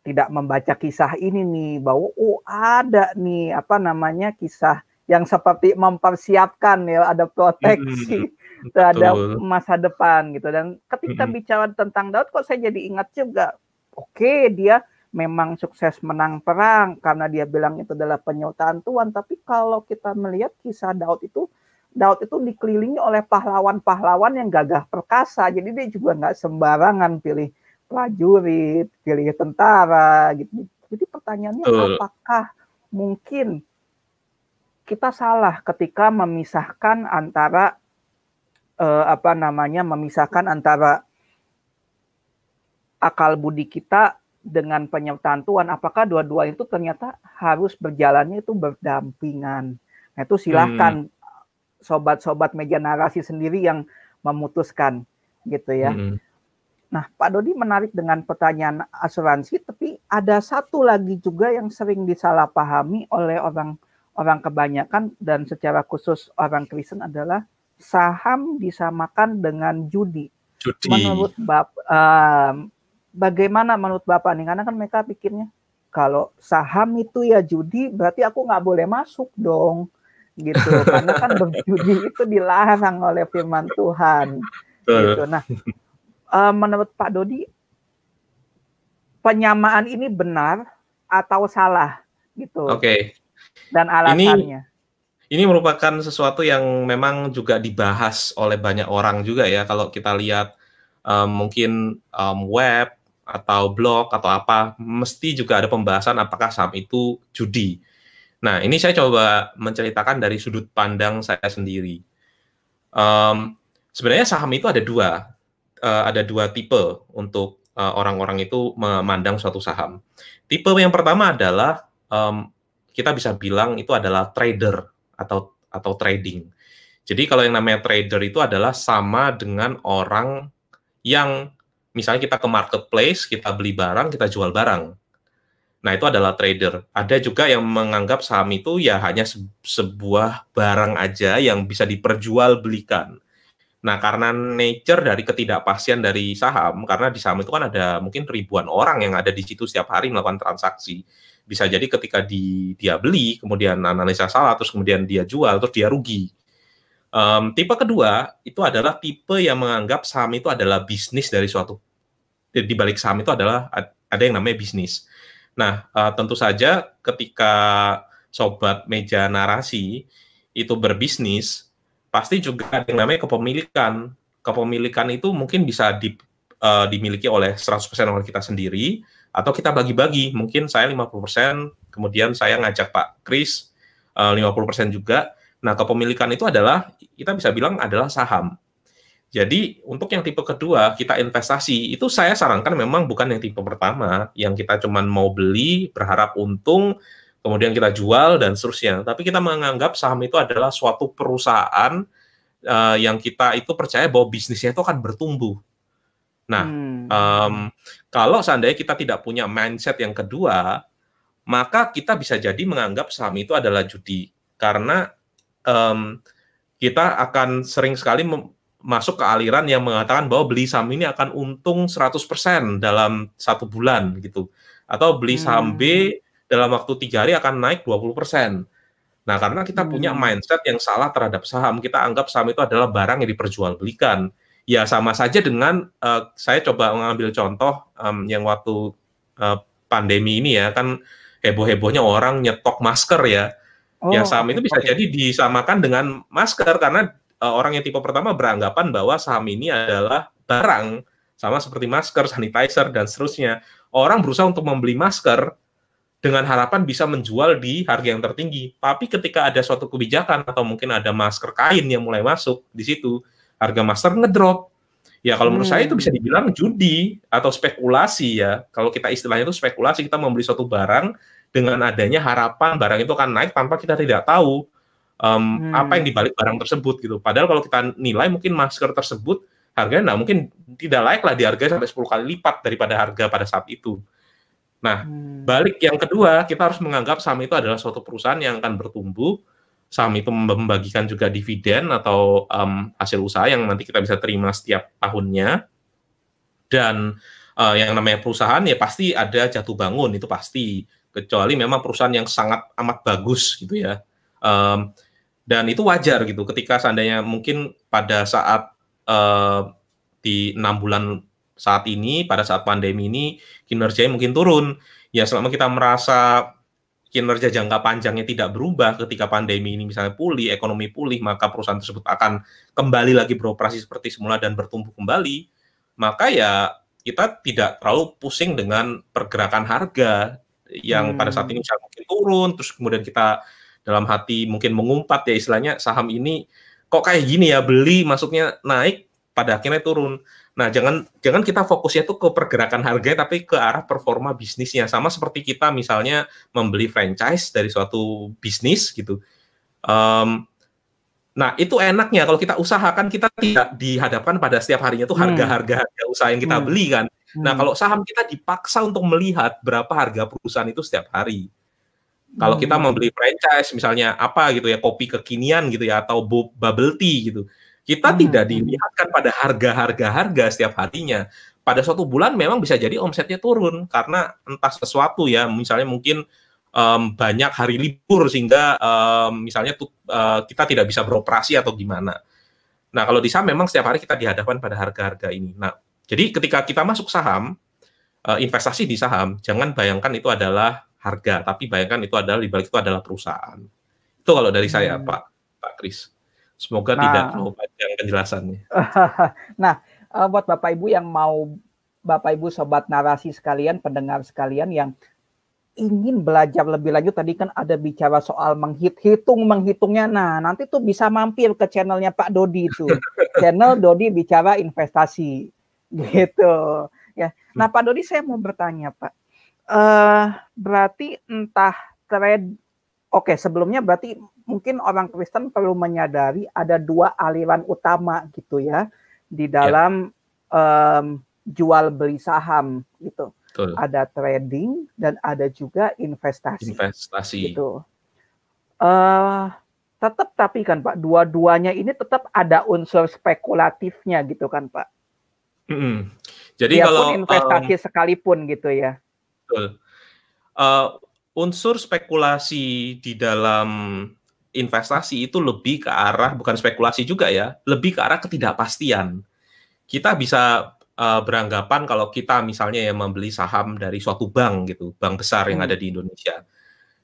tidak membaca kisah ini nih bahwa oh ada nih apa namanya kisah yang seperti mempersiapkan ya ada proteksi hmm, <laughs> terhadap masa depan gitu dan ketika hmm. bicara tentang Daud kok saya jadi ingat juga oke okay, dia memang sukses menang perang karena dia bilang itu adalah penyertaan Tuhan. Tapi kalau kita melihat kisah Daud itu Daud itu dikelilingi oleh pahlawan-pahlawan yang gagah perkasa. Jadi dia juga nggak sembarangan pilih prajurit pilih tentara gitu. Jadi pertanyaannya apakah mungkin kita salah ketika memisahkan antara eh, apa namanya memisahkan antara akal budi kita dengan penyertaan Tuhan apakah dua-dua itu ternyata harus berjalannya itu berdampingan nah itu silahkan hmm. sobat-sobat meja narasi sendiri yang memutuskan gitu ya hmm. Nah, Pak Dodi menarik dengan pertanyaan asuransi, tapi ada satu lagi juga yang sering disalahpahami oleh orang orang kebanyakan dan secara khusus orang Kristen adalah saham disamakan dengan judi. Judi. Menurut Bapak, uh, bagaimana menurut Bapak nih? Karena kan mereka pikirnya kalau saham itu ya judi, berarti aku nggak boleh masuk dong, gitu. Karena kan <laughs> berjudi itu dilarang oleh Firman Tuhan. Gitu. Nah, uh, menurut Pak Dodi, penyamaan ini benar atau salah? Gitu. Oke. Okay dan alasannya. Ini, ini merupakan sesuatu yang memang juga dibahas oleh banyak orang juga ya. Kalau kita lihat um, mungkin um, web atau blog atau apa, mesti juga ada pembahasan apakah saham itu judi. Nah, ini saya coba menceritakan dari sudut pandang saya sendiri. Um, sebenarnya saham itu ada dua, uh, ada dua tipe untuk uh, orang-orang itu memandang suatu saham. Tipe yang pertama adalah um, kita bisa bilang itu adalah trader atau atau trading. Jadi kalau yang namanya trader itu adalah sama dengan orang yang misalnya kita ke marketplace, kita beli barang, kita jual barang. Nah, itu adalah trader. Ada juga yang menganggap saham itu ya hanya se sebuah barang aja yang bisa diperjualbelikan. Nah, karena nature dari ketidakpastian dari saham, karena di saham itu kan ada mungkin ribuan orang yang ada di situ setiap hari melakukan transaksi. Bisa jadi ketika di, dia beli, kemudian analisa salah, terus kemudian dia jual, terus dia rugi. Um, tipe kedua itu adalah tipe yang menganggap saham itu adalah bisnis dari suatu di balik saham itu adalah ada yang namanya bisnis. Nah, uh, tentu saja ketika sobat meja narasi itu berbisnis, pasti juga ada yang namanya kepemilikan. Kepemilikan itu mungkin bisa di, uh, dimiliki oleh 100% oleh kita sendiri atau kita bagi-bagi. Mungkin saya 50%, kemudian saya ngajak Pak Kris uh, 50% juga Nah, kepemilikan itu adalah kita bisa bilang adalah saham. Jadi untuk yang tipe kedua kita investasi itu saya sarankan memang bukan yang tipe pertama yang kita cuman mau beli berharap untung kemudian kita jual dan seterusnya. Tapi kita menganggap saham itu adalah suatu perusahaan uh, yang kita itu percaya bahwa bisnisnya itu akan bertumbuh. Nah, hmm. um, kalau seandainya kita tidak punya mindset yang kedua, maka kita bisa jadi menganggap saham itu adalah judi karena um, kita akan sering sekali masuk ke aliran yang mengatakan bahwa beli saham ini akan untung 100% dalam satu bulan gitu. Atau beli saham hmm. B dalam waktu tiga hari akan naik 20%. Nah, karena kita hmm. punya mindset yang salah terhadap saham, kita anggap saham itu adalah barang yang diperjualbelikan. Ya sama saja dengan uh, saya coba mengambil contoh um, yang waktu uh, pandemi ini ya kan heboh-hebohnya orang nyetok masker ya Oh, ya saham itu bisa okay. jadi disamakan dengan masker karena uh, orang yang tipe pertama beranggapan bahwa saham ini adalah barang sama seperti masker, sanitizer dan seterusnya. Orang berusaha untuk membeli masker dengan harapan bisa menjual di harga yang tertinggi. Tapi ketika ada suatu kebijakan atau mungkin ada masker kain yang mulai masuk di situ, harga masker ngedrop. Ya kalau menurut hmm. saya itu bisa hmm. dibilang judi atau spekulasi ya. Kalau kita istilahnya itu spekulasi, kita membeli suatu barang dengan adanya harapan barang itu akan naik tanpa kita tidak tahu um, hmm. apa yang dibalik barang tersebut gitu. Padahal kalau kita nilai mungkin masker tersebut harganya nah, mungkin tidak layak lah di harga sampai 10 kali lipat daripada harga pada saat itu. Nah, hmm. balik yang kedua, kita harus menganggap saham itu adalah suatu perusahaan yang akan bertumbuh. Saham itu membagikan juga dividen atau um, hasil usaha yang nanti kita bisa terima setiap tahunnya. Dan uh, yang namanya perusahaan ya pasti ada jatuh bangun, itu pasti kecuali memang perusahaan yang sangat amat bagus gitu ya. Um, dan itu wajar gitu ketika seandainya mungkin pada saat uh, di enam bulan saat ini pada saat pandemi ini kinerjanya mungkin turun ya selama kita merasa kinerja jangka panjangnya tidak berubah ketika pandemi ini misalnya pulih ekonomi pulih maka perusahaan tersebut akan kembali lagi beroperasi seperti semula dan bertumbuh kembali maka ya kita tidak terlalu pusing dengan pergerakan harga yang hmm. pada saat ini bisa mungkin turun, terus kemudian kita dalam hati mungkin mengumpat ya istilahnya saham ini kok kayak gini ya beli masuknya naik pada akhirnya turun. Nah, jangan jangan kita fokusnya tuh ke pergerakan harga tapi ke arah performa bisnisnya. Sama seperti kita misalnya membeli franchise dari suatu bisnis gitu. Um, nah, itu enaknya kalau kita usahakan kita tidak dihadapkan pada setiap harinya tuh hmm. harga-harga harga usaha yang kita hmm. beli kan. Nah, hmm. kalau saham kita dipaksa untuk melihat berapa harga perusahaan itu setiap hari. Kalau kita hmm. membeli franchise misalnya apa gitu ya, kopi kekinian gitu ya atau bubble tea gitu. Kita hmm. tidak dilihatkan pada harga-harga harga setiap harinya. Pada suatu bulan memang bisa jadi omsetnya turun karena entah sesuatu ya, misalnya mungkin um, banyak hari libur sehingga um, misalnya tuh, uh, kita tidak bisa beroperasi atau gimana. Nah, kalau di saham memang setiap hari kita dihadapkan pada harga-harga ini. Nah, jadi ketika kita masuk saham, uh, investasi di saham, jangan bayangkan itu adalah harga, tapi bayangkan itu adalah di balik itu adalah perusahaan. Itu kalau dari hmm. saya, Pak Pak Kris. Semoga nah, tidak terlalu panjang penjelasannya. <laughs> nah, uh, buat Bapak Ibu yang mau Bapak Ibu sobat narasi sekalian, pendengar sekalian yang ingin belajar lebih lanjut tadi kan ada bicara soal menghitung menghitungnya. Nah, nanti tuh bisa mampir ke channelnya Pak Dodi itu. <laughs> Channel Dodi bicara investasi <laughs> gitu. Ya. Nah, Pak Dodi saya mau bertanya, Pak. Uh, berarti entah trade Oke, sebelumnya berarti mungkin orang Kristen perlu menyadari ada dua aliran utama gitu ya di ya. dalam ya. um, jual beli saham gitu. Betul. Ada trading dan ada juga investasi. Investasi. Gitu. Uh, tetap tapi kan Pak, dua-duanya ini tetap ada unsur spekulatifnya gitu kan Pak. Mm -hmm. Jadi Biarpun kalau investasi um, sekalipun gitu ya. Betul. Uh, unsur spekulasi di dalam investasi itu lebih ke arah bukan spekulasi juga ya, lebih ke arah ketidakpastian. Kita bisa uh, beranggapan kalau kita misalnya ya membeli saham dari suatu bank gitu, bank besar yang hmm. ada di Indonesia.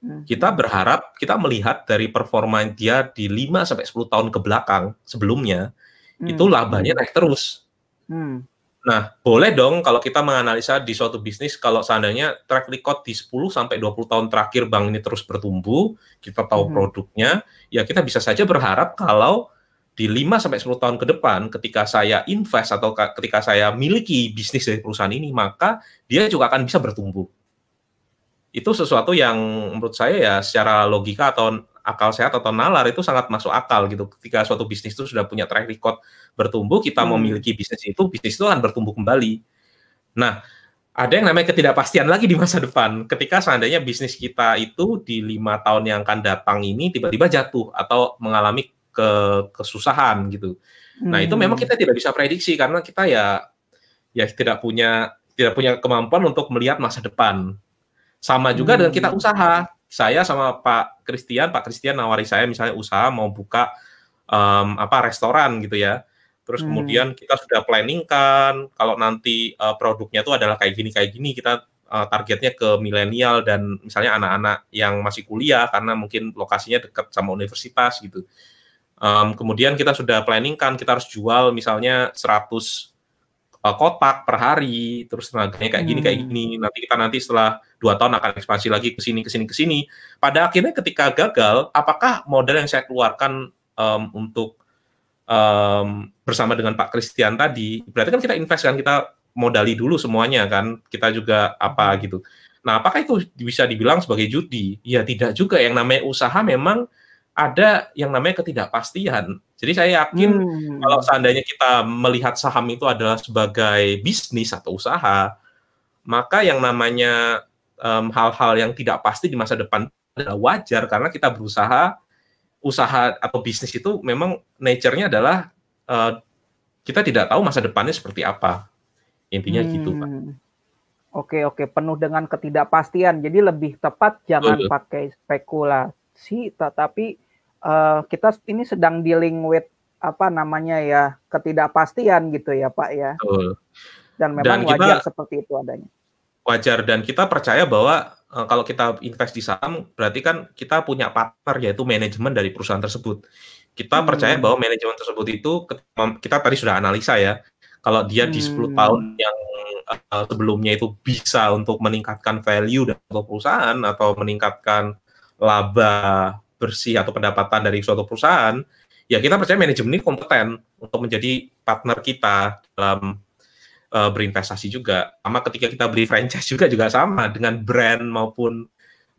Hmm. Kita berharap kita melihat dari performa dia di 5 sampai 10 tahun ke belakang sebelumnya hmm. itu labanya naik terus. Hmm. Nah, boleh dong kalau kita menganalisa di suatu bisnis kalau seandainya track record di 10 sampai 20 tahun terakhir bank ini terus bertumbuh, kita tahu hmm. produknya, ya kita bisa saja berharap kalau di 5 sampai 10 tahun ke depan ketika saya invest atau ketika saya miliki bisnis dari perusahaan ini, maka dia juga akan bisa bertumbuh. Itu sesuatu yang menurut saya ya secara logika atau akal sehat atau nalar itu sangat masuk akal gitu. Ketika suatu bisnis itu sudah punya track record bertumbuh, kita hmm. memiliki bisnis itu, bisnis itu akan bertumbuh kembali. Nah, ada yang namanya ketidakpastian lagi di masa depan. Ketika seandainya bisnis kita itu di lima tahun yang akan datang ini tiba-tiba jatuh atau mengalami ke kesusahan gitu. Hmm. Nah itu memang hmm. kita tidak bisa prediksi karena kita ya ya tidak punya tidak punya kemampuan untuk melihat masa depan. Sama juga hmm. dengan kita hmm. usaha saya sama Pak Christian, Pak Christian nawari saya misalnya usaha mau buka um, apa restoran gitu ya. Terus hmm. kemudian kita sudah planning kan kalau nanti uh, produknya itu adalah kayak gini kayak gini kita uh, targetnya ke milenial dan misalnya anak-anak yang masih kuliah karena mungkin lokasinya dekat sama universitas gitu. Um, kemudian kita sudah planning kan kita harus jual misalnya 100 uh, kotak per hari, terus tenaganya kayak gini hmm. kayak gini. Nanti kita nanti setelah dua tahun akan ekspansi lagi ke sini ke sini ke sini. Pada akhirnya ketika gagal, apakah modal yang saya keluarkan um, untuk um, bersama dengan Pak Christian tadi, berarti kan kita invest kan kita modali dulu semuanya kan, kita juga apa hmm. gitu. Nah, apakah itu bisa dibilang sebagai judi? Ya tidak juga. Yang namanya usaha memang ada yang namanya ketidakpastian. Jadi saya yakin hmm. kalau seandainya kita melihat saham itu adalah sebagai bisnis atau usaha, maka yang namanya hal-hal um, yang tidak pasti di masa depan adalah wajar karena kita berusaha usaha atau bisnis itu memang nature-nya adalah uh, kita tidak tahu masa depannya seperti apa. Intinya hmm. gitu, Pak. Oke, oke, penuh dengan ketidakpastian. Jadi lebih tepat jangan Betul. pakai spekulasi, tetapi uh, kita ini sedang dealing with apa namanya ya ketidakpastian gitu ya Pak ya. Betul. Dan memang dan wajar seperti itu adanya. Wajar dan kita percaya bahwa uh, kalau kita invest di saham berarti kan kita punya partner yaitu manajemen dari perusahaan tersebut. Kita hmm. percaya bahwa manajemen tersebut itu kita tadi sudah analisa ya. Kalau dia hmm. di 10 tahun yang uh, sebelumnya itu bisa untuk meningkatkan value dari perusahaan atau meningkatkan laba bersih atau pendapatan dari suatu perusahaan, ya kita percaya manajemen ini kompeten untuk menjadi partner kita dalam uh, berinvestasi juga. Sama ketika kita beli franchise juga juga sama dengan brand maupun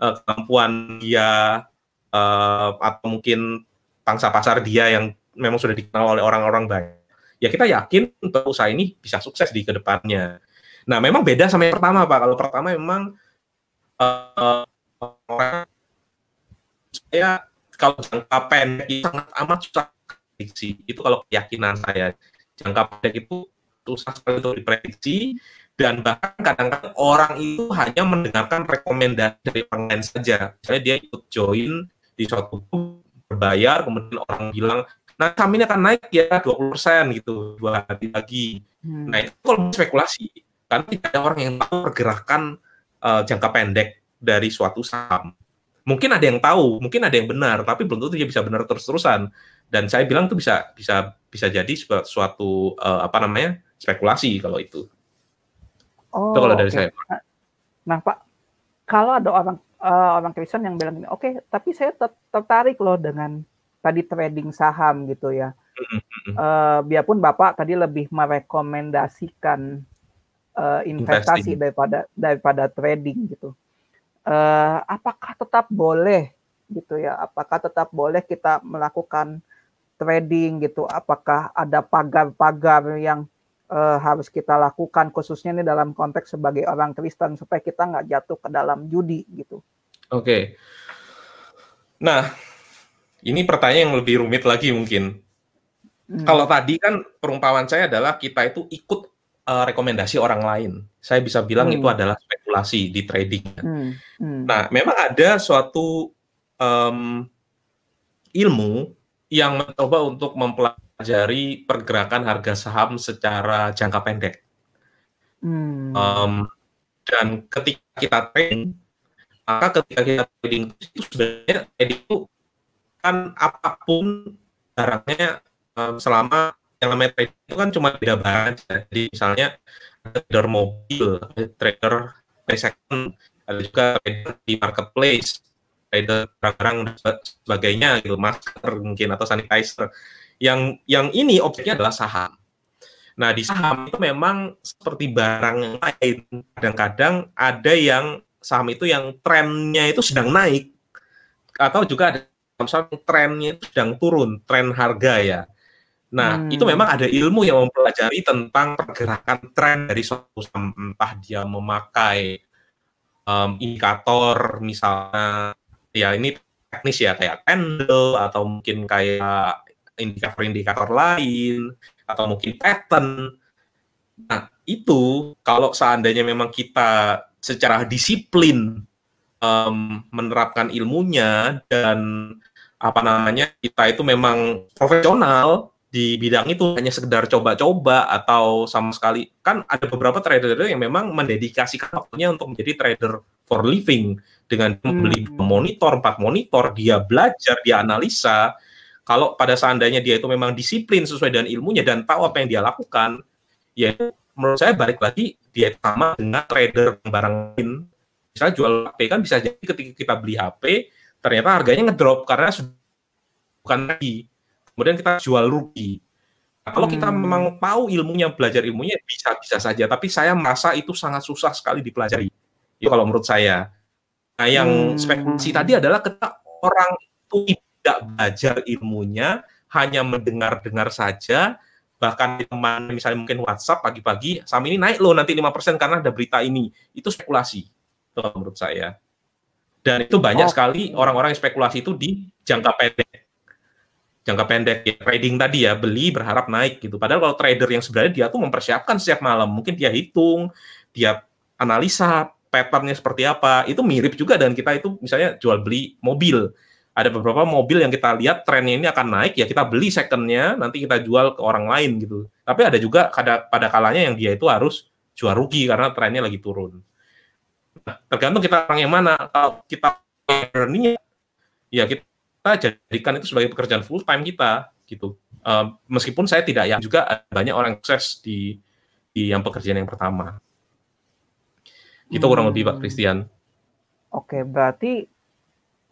uh, kemampuan dia uh, atau mungkin pangsa pasar dia yang memang sudah dikenal oleh orang-orang banyak. Ya kita yakin untuk usaha ini bisa sukses di ke depannya. Nah memang beda sama yang pertama Pak. Kalau pertama memang uh, orang saya kalau jangka pendek itu sangat amat susah prediksi. Itu kalau keyakinan saya. Jangka pendek itu susah sekali untuk diprediksi dan bahkan kadang-kadang orang itu hanya mendengarkan rekomendasi dari orang lain saja. Misalnya dia ikut join di suatu grup berbayar, kemudian orang bilang, nah saham ini akan naik ya 20% gitu dua hari lagi. Hmm. Nah itu kalau spekulasi, karena tidak ada orang yang tahu pergerakan uh, jangka pendek dari suatu saham mungkin ada yang tahu, mungkin ada yang benar, tapi belum tentu dia bisa benar terus-terusan. Dan saya bilang itu bisa bisa bisa jadi suatu uh, apa namanya spekulasi kalau itu. Oh, itu kalau dari okay. saya. Nah, Pak, kalau ada orang uh, orang Kristen yang bilang oke, okay, tapi saya tertarik loh dengan tadi trading saham gitu ya. Uh, biarpun Bapak tadi lebih merekomendasikan uh, investasi Investing. daripada daripada trading gitu. Uh, apakah tetap boleh gitu ya? Apakah tetap boleh kita melakukan trading gitu? Apakah ada pagar-pagar yang uh, harus kita lakukan khususnya ini dalam konteks sebagai orang Kristen supaya kita nggak jatuh ke dalam judi gitu? Oke. Okay. Nah, ini pertanyaan yang lebih rumit lagi mungkin. Hmm. Kalau tadi kan perumpamaan saya adalah kita itu ikut uh, rekomendasi orang lain. Saya bisa bilang hmm. itu adalah spekulasi di trading. Hmm. Hmm. Nah, memang ada suatu um, ilmu yang mencoba untuk mempelajari pergerakan harga saham secara jangka pendek. Hmm. Um, dan ketika kita trading, maka ketika kita trading itu sebenarnya trading itu kan apa pun barangnya um, selama yang trading itu kan cuma beda barang Jadi misalnya trader mobil, trader second, ada juga trader di marketplace, trader barang-barang sebagainya gitu, masker mungkin atau sanitizer. Yang yang ini objeknya adalah saham. Nah, di saham itu memang seperti barang lain. Kadang-kadang ada yang saham itu yang trennya itu sedang naik atau juga ada misalnya trennya itu sedang turun, tren harga ya. Nah, hmm. itu memang ada ilmu yang mempelajari tentang pergerakan tren dari suatu saham, entah dia memakai um, indikator misalnya, ya ini teknis ya kayak candle atau mungkin kayak indikator-indikator lain atau mungkin pattern. Nah, itu kalau seandainya memang kita secara disiplin um, menerapkan ilmunya dan apa namanya kita itu memang profesional di bidang itu hanya sekedar coba-coba atau sama sekali. Kan ada beberapa trader yang memang mendedikasikan waktunya untuk menjadi trader for living. Dengan membeli hmm. monitor empat monitor dia belajar dia analisa. Kalau pada seandainya dia itu memang disiplin sesuai dengan ilmunya dan tahu apa yang dia lakukan ya menurut saya balik lagi dia sama dengan trader barang lain. Misalnya jual HP kan bisa jadi ketika kita beli HP ternyata harganya ngedrop karena bukan lagi kemudian kita jual rugi. Nah, kalau kita hmm. memang tahu ilmunya belajar ilmunya bisa bisa saja. Tapi saya merasa itu sangat susah sekali dipelajari. Itu kalau menurut saya. Nah yang hmm. spekulasi tadi adalah ketika orang itu tidak belajar ilmunya hanya mendengar-dengar saja bahkan teman misalnya mungkin WhatsApp pagi-pagi saham ini naik loh nanti 5% karena ada berita ini. Itu spekulasi kalau menurut saya. Dan itu banyak oh. sekali orang-orang yang spekulasi itu di jangka pendek jangka pendek. Ya trading tadi ya beli berharap naik gitu. Padahal kalau trader yang sebenarnya dia tuh mempersiapkan setiap malam. Mungkin dia hitung dia analisa patternnya seperti apa. Itu mirip juga dengan kita itu misalnya jual beli mobil. Ada beberapa mobil yang kita lihat trennya ini akan naik ya kita beli secondnya nanti kita jual ke orang lain gitu. Tapi ada juga pada pada kalanya yang dia itu harus jual rugi karena trennya lagi turun. Nah, tergantung kita orang yang mana. Kalau kita ya kita jadikan itu sebagai pekerjaan full time kita gitu uh, meskipun saya tidak yang juga banyak orang sukses di di yang pekerjaan yang pertama itu kurang lebih Pak hmm. Christian Oke, berarti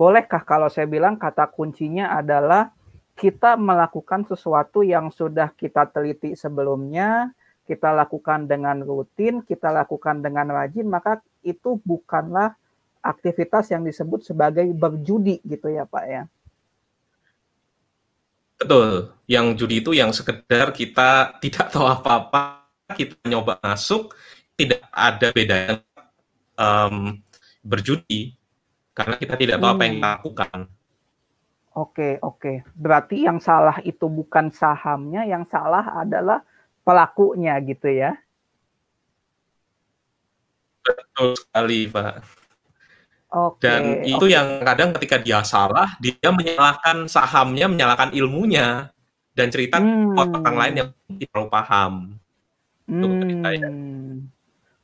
bolehkah kalau saya bilang kata kuncinya adalah kita melakukan sesuatu yang sudah kita teliti sebelumnya, kita lakukan dengan rutin, kita lakukan dengan rajin, maka itu bukanlah aktivitas yang disebut sebagai berjudi gitu ya Pak ya. Betul. Yang judi itu yang sekedar kita <laughs> tidak tahu apa-apa, kita nyoba masuk, tidak ada beda um, berjudi karena kita tidak tahu hmm. apa yang kita hmm. lakukan. Oke, oke. Berarti yang salah itu bukan sahamnya, yang salah adalah pelakunya gitu ya. Betul sekali, Pak. Oke, Dan itu oke. yang kadang ketika dia salah, dia menyalahkan sahamnya, menyalahkan ilmunya, dan cerita hmm. orang lain yang tidak terlalu paham. Itu hmm.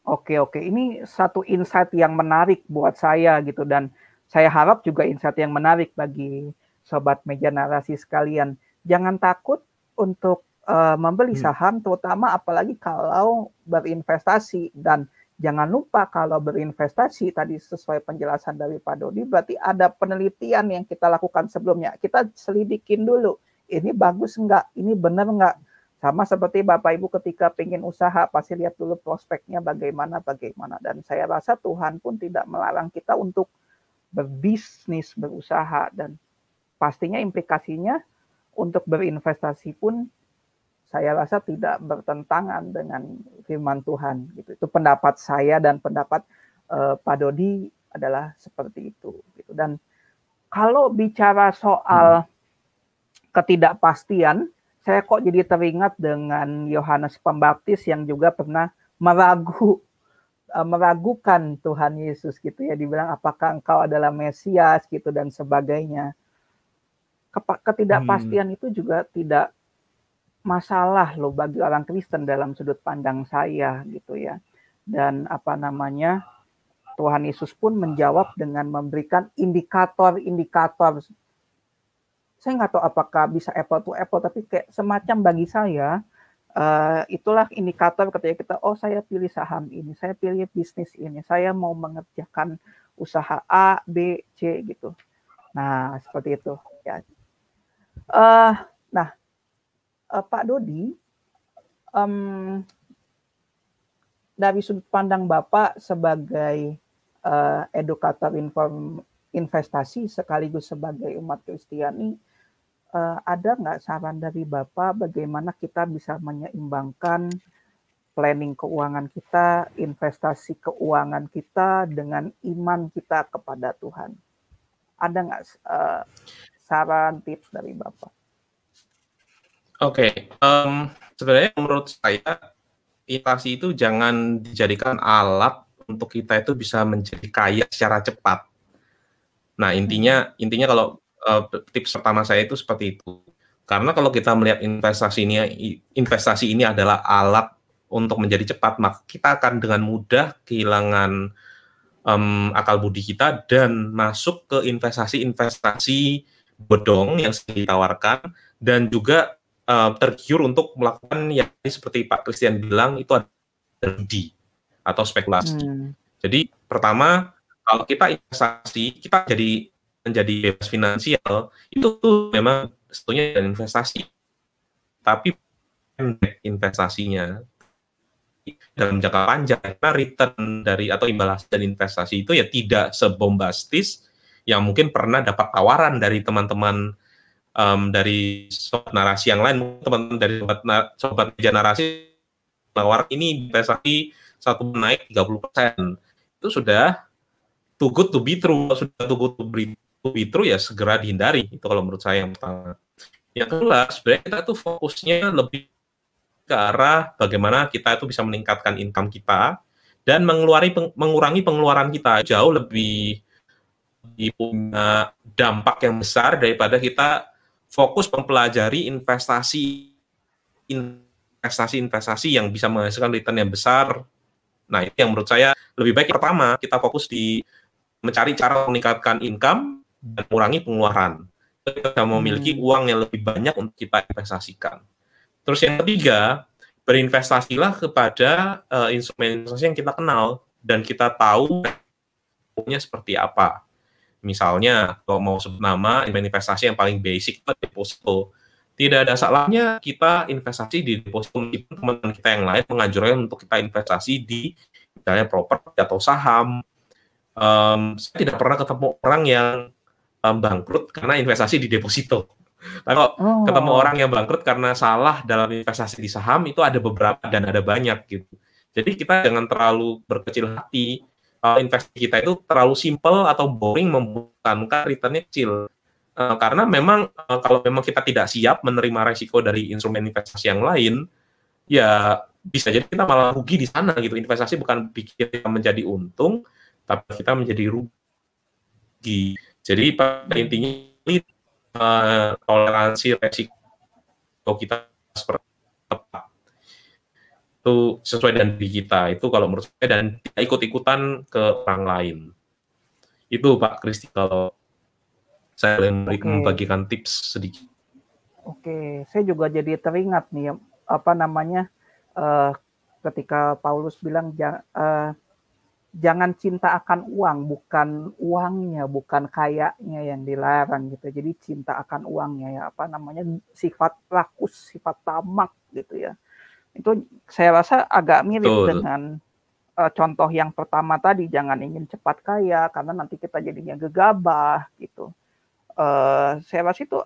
Oke oke, ini satu insight yang menarik buat saya gitu dan saya harap juga insight yang menarik bagi sobat meja narasi sekalian. Jangan takut untuk uh, membeli hmm. saham, terutama apalagi kalau berinvestasi dan jangan lupa kalau berinvestasi tadi sesuai penjelasan dari Pak Dodi berarti ada penelitian yang kita lakukan sebelumnya. Kita selidikin dulu, ini bagus enggak, ini benar enggak. Sama seperti Bapak Ibu ketika pengen usaha, pasti lihat dulu prospeknya bagaimana, bagaimana. Dan saya rasa Tuhan pun tidak melarang kita untuk berbisnis, berusaha. Dan pastinya implikasinya untuk berinvestasi pun saya rasa tidak bertentangan dengan firman Tuhan gitu. Itu pendapat saya dan pendapat uh, Pak Dodi adalah seperti itu gitu. Dan kalau bicara soal hmm. ketidakpastian, saya kok jadi teringat dengan Yohanes Pembaptis yang juga pernah meragu uh, meragukan Tuhan Yesus gitu ya dibilang apakah engkau adalah Mesias gitu dan sebagainya. Ketidakpastian hmm. itu juga tidak masalah loh bagi orang Kristen dalam sudut pandang saya gitu ya. Dan apa namanya Tuhan Yesus pun menjawab dengan memberikan indikator-indikator. Saya nggak tahu apakah bisa apple to apple, tapi kayak semacam bagi saya uh, itulah indikator ketika kita oh saya pilih saham ini, saya pilih bisnis ini, saya mau mengerjakan usaha A, B, C gitu. Nah seperti itu ya. Uh, nah uh, Pak Dodi, um, dari sudut pandang Bapak sebagai uh, edukator inform, investasi sekaligus sebagai umat Kristiani, uh, ada nggak saran dari Bapak bagaimana kita bisa menyeimbangkan planning keuangan kita, investasi keuangan kita dengan iman kita kepada Tuhan? Ada nggak uh, saran tips dari Bapak? Oke, okay. um, sebenarnya menurut saya inflasi itu jangan dijadikan alat untuk kita itu bisa menjadi kaya secara cepat. Nah intinya intinya kalau uh, tips pertama saya itu seperti itu. Karena kalau kita melihat investasi ini investasi ini adalah alat untuk menjadi cepat, maka kita akan dengan mudah kehilangan um, akal budi kita dan masuk ke investasi-investasi bodong yang ditawarkan dan juga uh, tergiur untuk melakukan yang seperti Pak Christian bilang itu ada di atau spekulasi. Hmm. Jadi pertama kalau kita investasi kita jadi menjadi bebas finansial itu tuh memang sebetulnya investasi tapi investasinya dalam jangka panjang karena return dari atau imbal dari investasi itu ya tidak sebombastis yang mungkin pernah dapat tawaran dari teman-teman um, dari sobat narasi yang lain, teman-teman dari sobat, sobat meja narasi nawar ini investasi satu naik 30 persen. Itu sudah too good to be true. Sudah too good to be, to be true ya segera dihindari. Itu kalau menurut saya yang pertama. Yang kedua sebenarnya kita tuh fokusnya lebih ke arah bagaimana kita itu bisa meningkatkan income kita dan mengeluari peng, mengurangi pengeluaran kita. Jauh lebih punya dampak yang besar daripada kita fokus mempelajari investasi investasi-investasi yang bisa menghasilkan return yang besar. Nah, itu yang menurut saya lebih baik pertama kita fokus di mencari cara meningkatkan income dan mengurangi pengeluaran. Kita memiliki hmm. uang yang lebih banyak untuk kita investasikan. Terus yang ketiga, berinvestasilah kepada uh, instrumen investasi yang kita kenal dan kita tahu punya seperti apa. Misalnya, kalau mau sebut nama, investasi yang paling basic itu deposito. Tidak ada salahnya kita investasi di deposito, teman-teman kita yang lain menganjurkan untuk kita investasi di misalnya properti atau saham. Um, saya tidak pernah ketemu orang yang um, bangkrut karena investasi di deposito. Kalau oh. ketemu orang yang bangkrut karena salah dalam investasi di saham itu ada beberapa dan ada banyak gitu. Jadi kita jangan terlalu berkecil hati uh, investasi kita itu terlalu simple atau boring membutuhkan returnnya kecil. Uh, karena memang uh, kalau memang kita tidak siap menerima resiko dari instrumen investasi yang lain, ya bisa jadi kita malah rugi di sana gitu. Investasi bukan bikin kita menjadi untung, tapi kita menjadi rugi. Jadi pada intinya uh, toleransi resiko kita seperti tepat itu sesuai dengan diri kita itu kalau menurut saya dan tidak ikut-ikutan ke orang lain itu Pak Kristi kalau saya boleh okay. membagikan tips sedikit. Oke, saya juga jadi teringat nih apa namanya uh, ketika Paulus bilang uh, jangan cinta akan uang, bukan uangnya, bukan kayaknya yang dilarang gitu. Jadi cinta akan uangnya ya apa namanya sifat rakus, sifat tamak gitu ya. Itu saya rasa agak mirip Betul. dengan uh, contoh yang pertama tadi, jangan ingin cepat kaya karena nanti kita jadinya gegabah gitu. Uh, saya rasa itu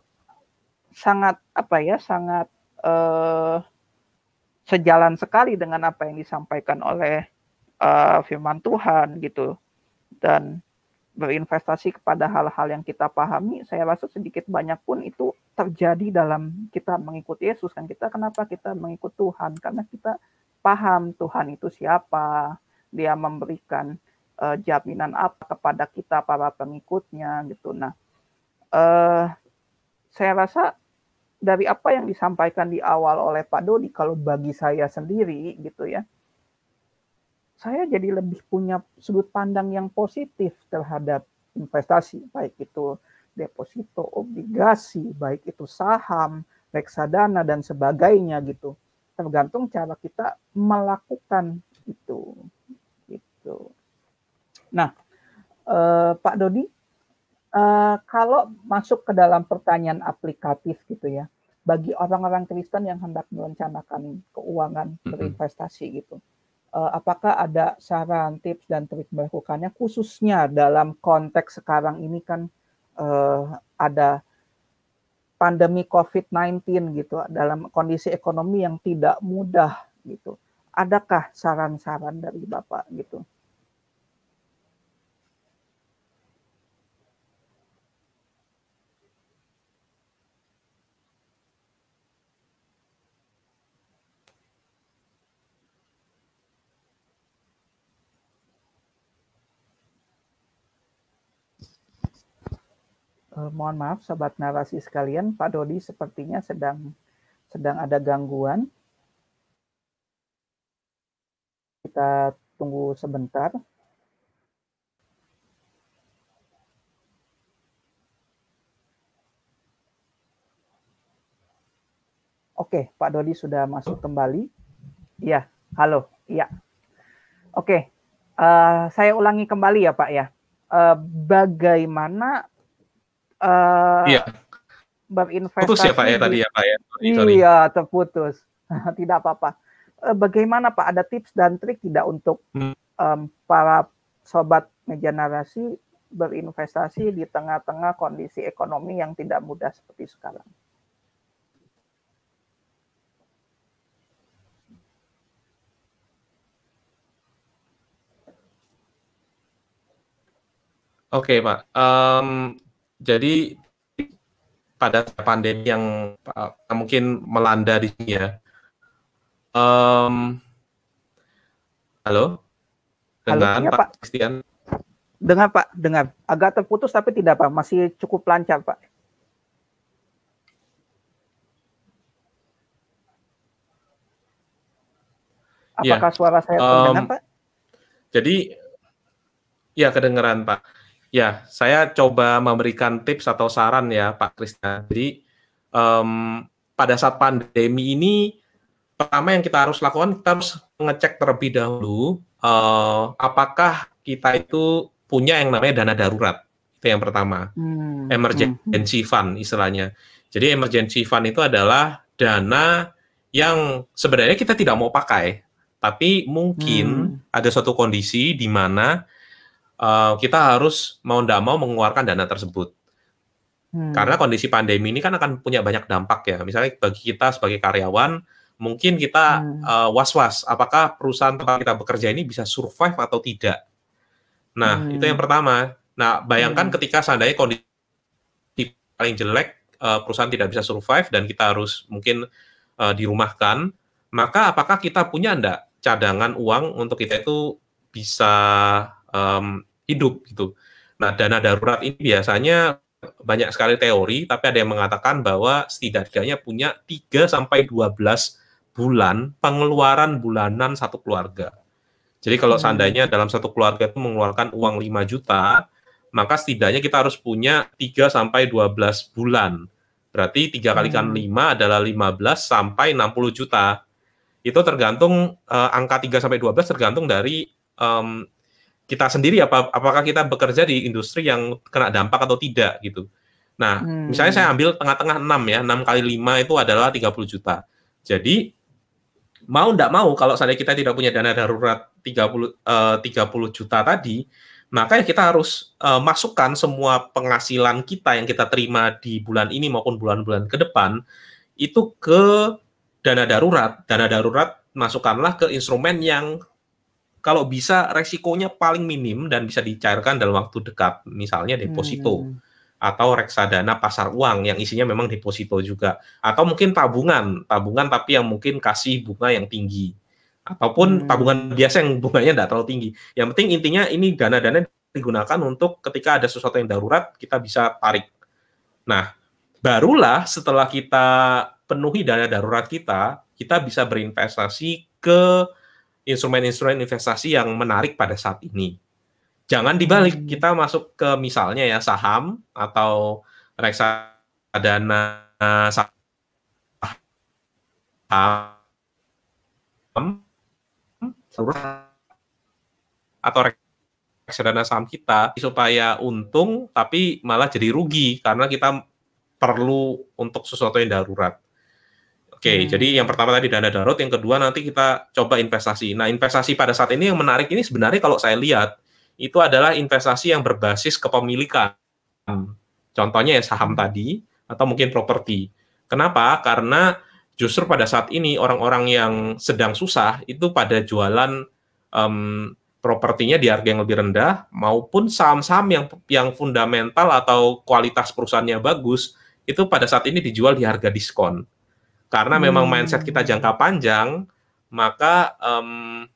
sangat apa ya, sangat uh, sejalan sekali dengan apa yang disampaikan oleh uh, firman Tuhan gitu dan berinvestasi kepada hal-hal yang kita pahami saya rasa sedikit banyak pun itu terjadi dalam kita mengikuti Yesus kan. Kita kenapa kita mengikut Tuhan? Karena kita paham Tuhan itu siapa dia memberikan uh, jaminan apa kepada kita para pengikutnya gitu. Nah uh, saya rasa dari apa yang disampaikan di awal oleh Pak Dodi kalau bagi saya sendiri gitu ya saya jadi lebih punya sudut pandang yang positif terhadap investasi, baik itu deposito, obligasi, baik itu saham, reksadana dan sebagainya gitu. Tergantung cara kita melakukan itu. Gitu. Nah, eh, Pak Dodi, eh, kalau masuk ke dalam pertanyaan aplikatif gitu ya, bagi orang-orang Kristen yang hendak merencanakan keuangan berinvestasi gitu apakah ada saran, tips dan trik melakukannya khususnya dalam konteks sekarang ini kan uh, ada pandemi COVID-19 gitu dalam kondisi ekonomi yang tidak mudah gitu. Adakah saran-saran dari Bapak gitu? Uh, mohon maaf sobat narasi sekalian, Pak Dodi sepertinya sedang sedang ada gangguan. Kita tunggu sebentar. Oke, Pak Dodi sudah masuk kembali. Iya, halo. Iya. Oke, uh, saya ulangi kembali ya Pak ya. Uh, bagaimana uh, iya. berinvestasi. Putus ya Pak ya tadi ya Pak ya. Sorry, Iya terputus. <laughs> tidak apa-apa. Uh, bagaimana Pak ada tips dan trik tidak untuk hmm. um, para sobat meja narasi berinvestasi di tengah-tengah kondisi ekonomi yang tidak mudah seperti sekarang? Oke, okay, Pak. Um, jadi pada pandemi yang uh, mungkin melanda di sini ya. Um, halo, dengan halo, ya, Pak Christian. Dengar Pak, dengar. Agak terputus tapi tidak Pak, masih cukup lancar Pak. Apakah ya. suara saya terdengar um, Pak? Jadi, ya kedengeran Pak. Ya, saya coba memberikan tips atau saran ya, Pak Krisna. Jadi um, pada saat pandemi ini, pertama yang kita harus lakukan kita harus mengecek terlebih dahulu uh, apakah kita itu punya yang namanya dana darurat. Itu yang pertama, hmm. emergency hmm. fund istilahnya. Jadi emergency fund itu adalah dana yang sebenarnya kita tidak mau pakai, tapi mungkin hmm. ada suatu kondisi di mana uh, kita harus mau tidak mau mengeluarkan dana tersebut. Hmm. Karena kondisi pandemi ini kan akan punya banyak dampak ya. Misalnya bagi kita sebagai karyawan, mungkin kita hmm. uh, was-was apakah perusahaan tempat kita bekerja ini bisa survive atau tidak. Nah, hmm. itu yang pertama. Nah, bayangkan hmm. ketika seandainya kondisi paling jelek, uh, perusahaan tidak bisa survive dan kita harus mungkin uh, dirumahkan, maka apakah kita punya enggak cadangan uang untuk kita itu bisa um, hidup gitu. Nah, dana darurat ini biasanya banyak sekali teori, tapi ada yang mengatakan bahwa setidaknya punya 3 sampai 12 bulan pengeluaran bulanan satu keluarga. Jadi kalau hmm. seandainya dalam satu keluarga itu mengeluarkan uang 5 juta, maka setidaknya kita harus punya 3 sampai 12 bulan. Berarti 3 kalikan hmm. 5 adalah 15 sampai 60 juta. Itu tergantung uh, angka 3 sampai 12 tergantung dari um, kita sendiri apa apakah kita bekerja di industri yang kena dampak atau tidak gitu. Nah, hmm. misalnya saya ambil tengah-tengah 6 ya, 6 kali 5 itu adalah 30 juta. Jadi mau tidak mau kalau saya kita tidak punya dana darurat 30 uh, 30 juta tadi, maka ya kita harus uh, masukkan semua penghasilan kita yang kita terima di bulan ini maupun bulan-bulan ke depan itu ke dana darurat. Dana darurat masukkanlah ke instrumen yang kalau bisa resikonya paling minim dan bisa dicairkan dalam waktu dekat, misalnya deposito hmm. atau reksadana pasar uang yang isinya memang deposito juga, atau mungkin tabungan, tabungan tapi yang mungkin kasih bunga yang tinggi, ataupun hmm. tabungan biasa yang bunganya tidak terlalu tinggi. Yang penting intinya ini dana-dana digunakan untuk ketika ada sesuatu yang darurat kita bisa tarik. Nah, barulah setelah kita penuhi dana darurat kita, kita bisa berinvestasi ke instrumen-instrumen investasi yang menarik pada saat ini. Jangan dibalik, hmm. kita masuk ke misalnya ya saham atau reksadana saham atau reksadana saham kita supaya untung tapi malah jadi rugi karena kita perlu untuk sesuatu yang darurat. Oke, hmm. jadi yang pertama tadi dana darurat, yang kedua nanti kita coba investasi. Nah, investasi pada saat ini yang menarik ini sebenarnya kalau saya lihat itu adalah investasi yang berbasis kepemilikan. Contohnya ya saham hmm. tadi atau mungkin properti. Kenapa? Karena justru pada saat ini orang-orang yang sedang susah itu pada jualan um, propertinya di harga yang lebih rendah maupun saham-saham yang yang fundamental atau kualitas perusahaannya bagus itu pada saat ini dijual di harga diskon. Karena memang mindset kita hmm. jangka panjang, maka um,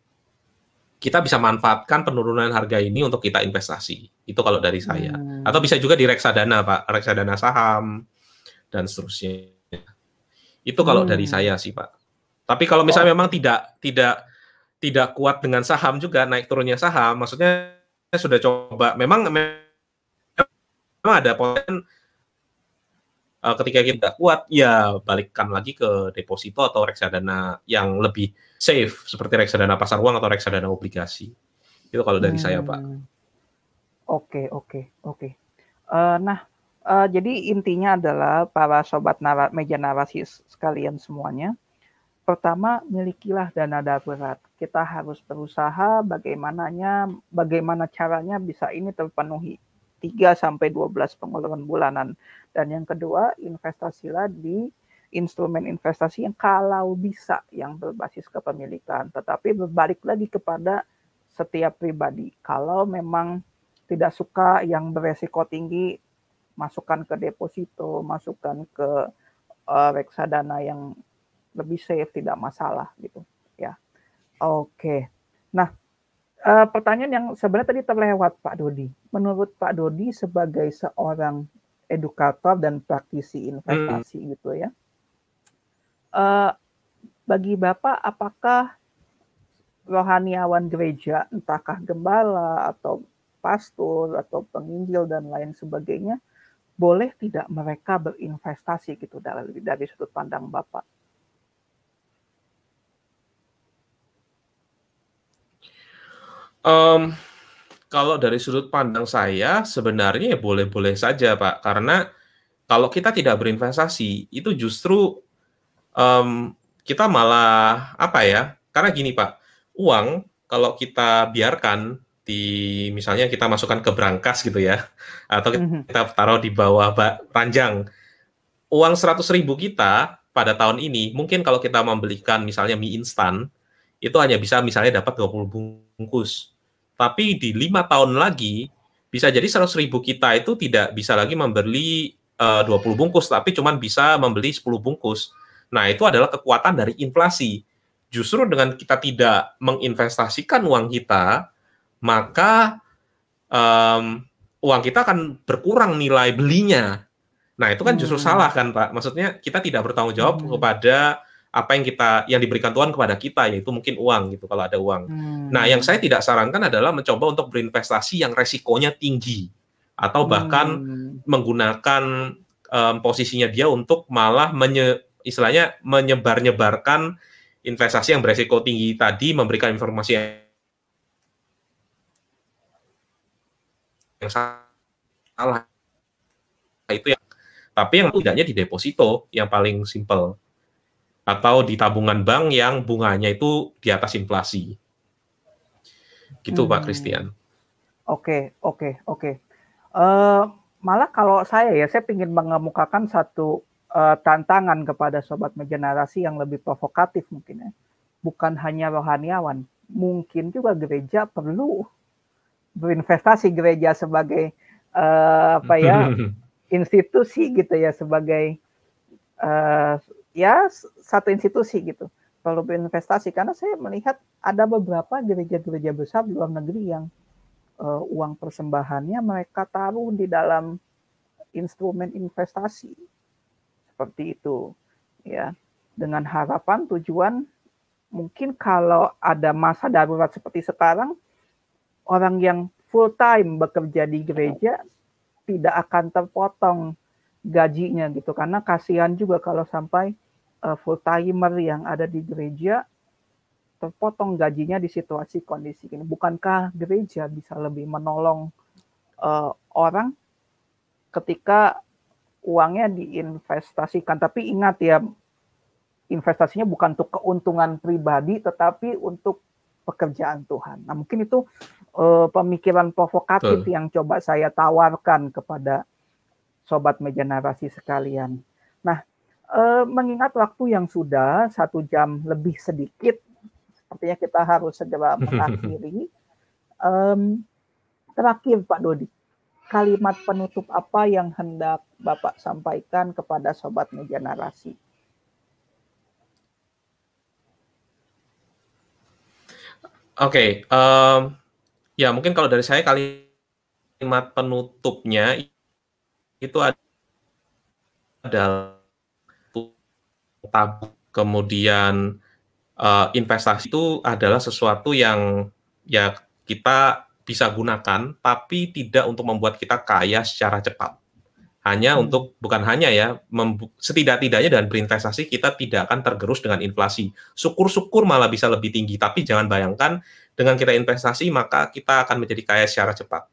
kita bisa manfaatkan penurunan harga ini untuk kita investasi. Itu kalau dari saya. Hmm. Atau bisa juga di reksadana, Pak, reksadana saham dan seterusnya. Itu kalau hmm. dari saya sih, Pak. Tapi kalau misalnya oh. memang tidak tidak tidak kuat dengan saham juga naik turunnya saham, maksudnya sudah coba memang memang ada poten uh, ketika kita kuat ya balikkan lagi ke deposito atau reksadana yang lebih safe seperti reksadana pasar uang atau reksadana obligasi. Itu kalau dari hmm. saya pak. Oke oke oke. Uh, nah uh, jadi intinya adalah para sobat nara, meja narasi sekalian semuanya pertama milikilah dana darurat. Kita harus berusaha bagaimananya bagaimana caranya bisa ini terpenuhi 3 sampai 12 pengeluaran bulanan dan yang kedua, investasilah di instrumen investasi yang kalau bisa yang berbasis kepemilikan, tetapi berbalik lagi kepada setiap pribadi. Kalau memang tidak suka yang beresiko tinggi, masukkan ke deposito, masukkan ke uh, reksadana yang lebih safe, tidak masalah gitu. Ya, oke. Nah, uh, pertanyaan yang sebenarnya tadi terlewat Pak Dodi. Menurut Pak Dodi sebagai seorang edukator dan praktisi investasi hmm. gitu ya. Uh, bagi Bapak, apakah rohaniawan gereja, entahkah gembala atau pastor atau penginjil dan lain sebagainya, boleh tidak mereka berinvestasi gitu dari dari sudut pandang Bapak? Um, kalau dari sudut pandang saya, sebenarnya ya boleh-boleh saja, Pak. Karena kalau kita tidak berinvestasi, itu justru um, kita malah apa ya? Karena gini, Pak, uang kalau kita biarkan di misalnya kita masukkan ke brankas gitu ya, atau mhm. kita taruh di bawah ranjang, uang 100 ribu kita pada tahun ini, mungkin kalau kita membelikan misalnya mie instan, itu hanya bisa misalnya dapat 20 bungkus tapi di lima tahun lagi bisa jadi 100 ribu kita itu tidak bisa lagi membeli eh, uh, 20 bungkus, tapi cuma bisa membeli 10 bungkus. Nah, itu adalah kekuatan dari inflasi. Justru dengan kita tidak menginvestasikan uang kita, maka um, uang kita akan berkurang nilai belinya. Nah, itu kan justru hmm. salah kan, Pak. Maksudnya kita tidak bertanggung jawab hmm. kepada apa yang kita yang diberikan Tuhan kepada kita yaitu mungkin uang gitu kalau ada uang. Hmm. Nah, yang saya tidak sarankan adalah mencoba untuk berinvestasi yang resikonya tinggi atau bahkan hmm. menggunakan um, posisinya dia untuk malah menye, istilahnya menyebar-nyebarkan investasi yang beresiko tinggi tadi memberikan informasi yang yang salah itu yang tapi yang tidaknya di deposito yang paling simple atau di tabungan bank yang bunganya itu di atas inflasi. Gitu hmm. Pak Christian. Oke oke oke. Uh, malah kalau saya ya saya ingin mengemukakan satu uh, tantangan kepada sobat megenerasi yang lebih provokatif mungkin ya. Bukan hanya rohaniawan mungkin juga gereja perlu berinvestasi gereja sebagai uh, apa ya <laughs> institusi gitu ya sebagai uh, ya satu institusi gitu. Perlu berinvestasi karena saya melihat ada beberapa gereja-gereja besar di luar negeri yang uh, uang persembahannya mereka taruh di dalam instrumen investasi. Seperti itu ya. Dengan harapan tujuan mungkin kalau ada masa darurat seperti sekarang orang yang full time bekerja di gereja tidak akan terpotong gajinya gitu. Karena kasihan juga kalau sampai uh, full timer yang ada di gereja terpotong gajinya di situasi kondisi ini. Bukankah gereja bisa lebih menolong uh, orang ketika uangnya diinvestasikan? Tapi ingat ya, investasinya bukan untuk keuntungan pribadi, tetapi untuk pekerjaan Tuhan. Nah, mungkin itu uh, pemikiran provokatif Betul. yang coba saya tawarkan kepada sobat meja narasi sekalian. Nah, uh, mengingat waktu yang sudah satu jam lebih sedikit, sepertinya kita harus segera <laughs> mengakhiri. um, terakhir Pak Dodi, kalimat penutup apa yang hendak Bapak sampaikan kepada sobat meja narasi? Oke, okay, um, Ya, mungkin kalau dari saya kalimat penutupnya itu adalah tabung kemudian uh, investasi itu adalah sesuatu yang ya kita bisa gunakan tapi tidak untuk membuat kita kaya secara cepat hanya hmm. untuk bukan hanya ya setidak-tidaknya dengan berinvestasi kita tidak akan tergerus dengan inflasi syukur-syukur malah bisa lebih tinggi tapi jangan bayangkan dengan kita investasi maka kita akan menjadi kaya secara cepat.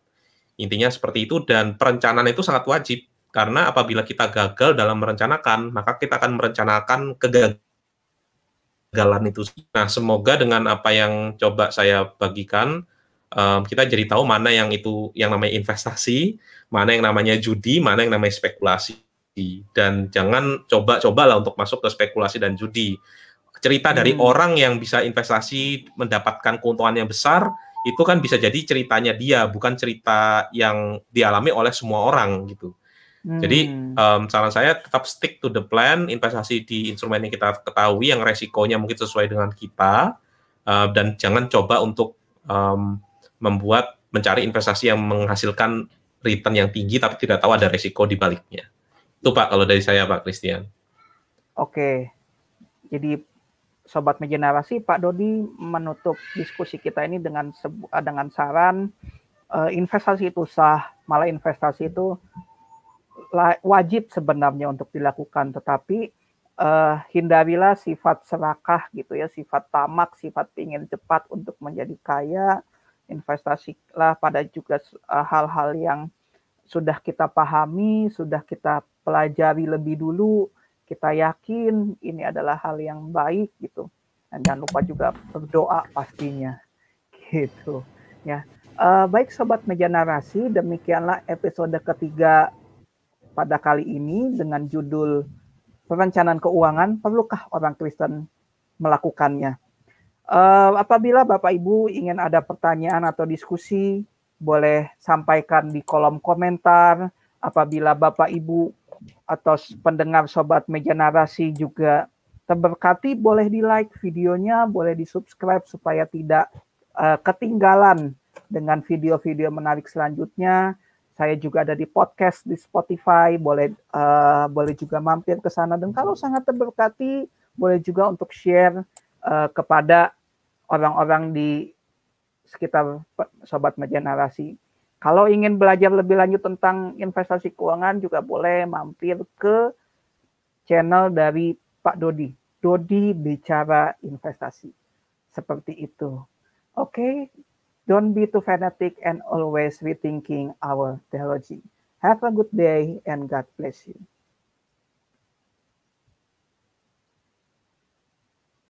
Intinya seperti itu dan perencanaan itu sangat wajib karena apabila kita gagal dalam merencanakan maka kita akan merencanakan kegagalan itu. Nah, semoga dengan apa yang coba saya bagikan um, kita jadi tahu mana yang itu yang namanya investasi, mana yang namanya judi, mana yang namanya spekulasi dan jangan coba-cobalah untuk masuk ke spekulasi dan judi cerita dari hmm. orang yang bisa investasi mendapatkan keuntungan yang besar itu kan bisa jadi ceritanya dia bukan cerita yang dialami oleh semua orang gitu. Hmm. Jadi um, saran saya tetap stick to the plan, investasi di instrumen yang kita ketahui yang resikonya mungkin sesuai dengan kita uh, dan jangan coba untuk um, membuat mencari investasi yang menghasilkan return yang tinggi tapi tidak tahu ada resiko di baliknya. Itu Pak kalau dari saya Pak Christian. Oke. Jadi Sobat Megenerasi, Pak Dodi menutup diskusi kita ini dengan dengan saran uh, investasi itu sah, malah investasi itu wajib sebenarnya untuk dilakukan, tetapi uh, hindarilah sifat serakah gitu ya, sifat tamak, sifat ingin cepat untuk menjadi kaya, investasilah pada juga hal-hal uh, yang sudah kita pahami, sudah kita pelajari lebih dulu, kita yakin ini adalah hal yang baik gitu. Dan jangan lupa juga berdoa pastinya gitu ya. Uh, baik sobat meja narasi demikianlah episode ketiga pada kali ini dengan judul perencanaan keuangan perlukah orang Kristen melakukannya uh, apabila Bapak Ibu ingin ada pertanyaan atau diskusi boleh sampaikan di kolom komentar apabila Bapak Ibu atau pendengar sobat meja narasi juga terberkati boleh di like videonya, boleh di subscribe supaya tidak uh, ketinggalan dengan video-video menarik selanjutnya. Saya juga ada di podcast di Spotify, boleh uh, boleh juga mampir ke sana dan kalau sangat terberkati boleh juga untuk share uh, kepada orang-orang di sekitar sobat meja narasi. Kalau ingin belajar lebih lanjut tentang investasi keuangan juga boleh mampir ke channel dari Pak Dodi. Dodi bicara investasi. Seperti itu. Oke, Don't be too fanatic and always rethinking our theology. Have a good day and God bless you.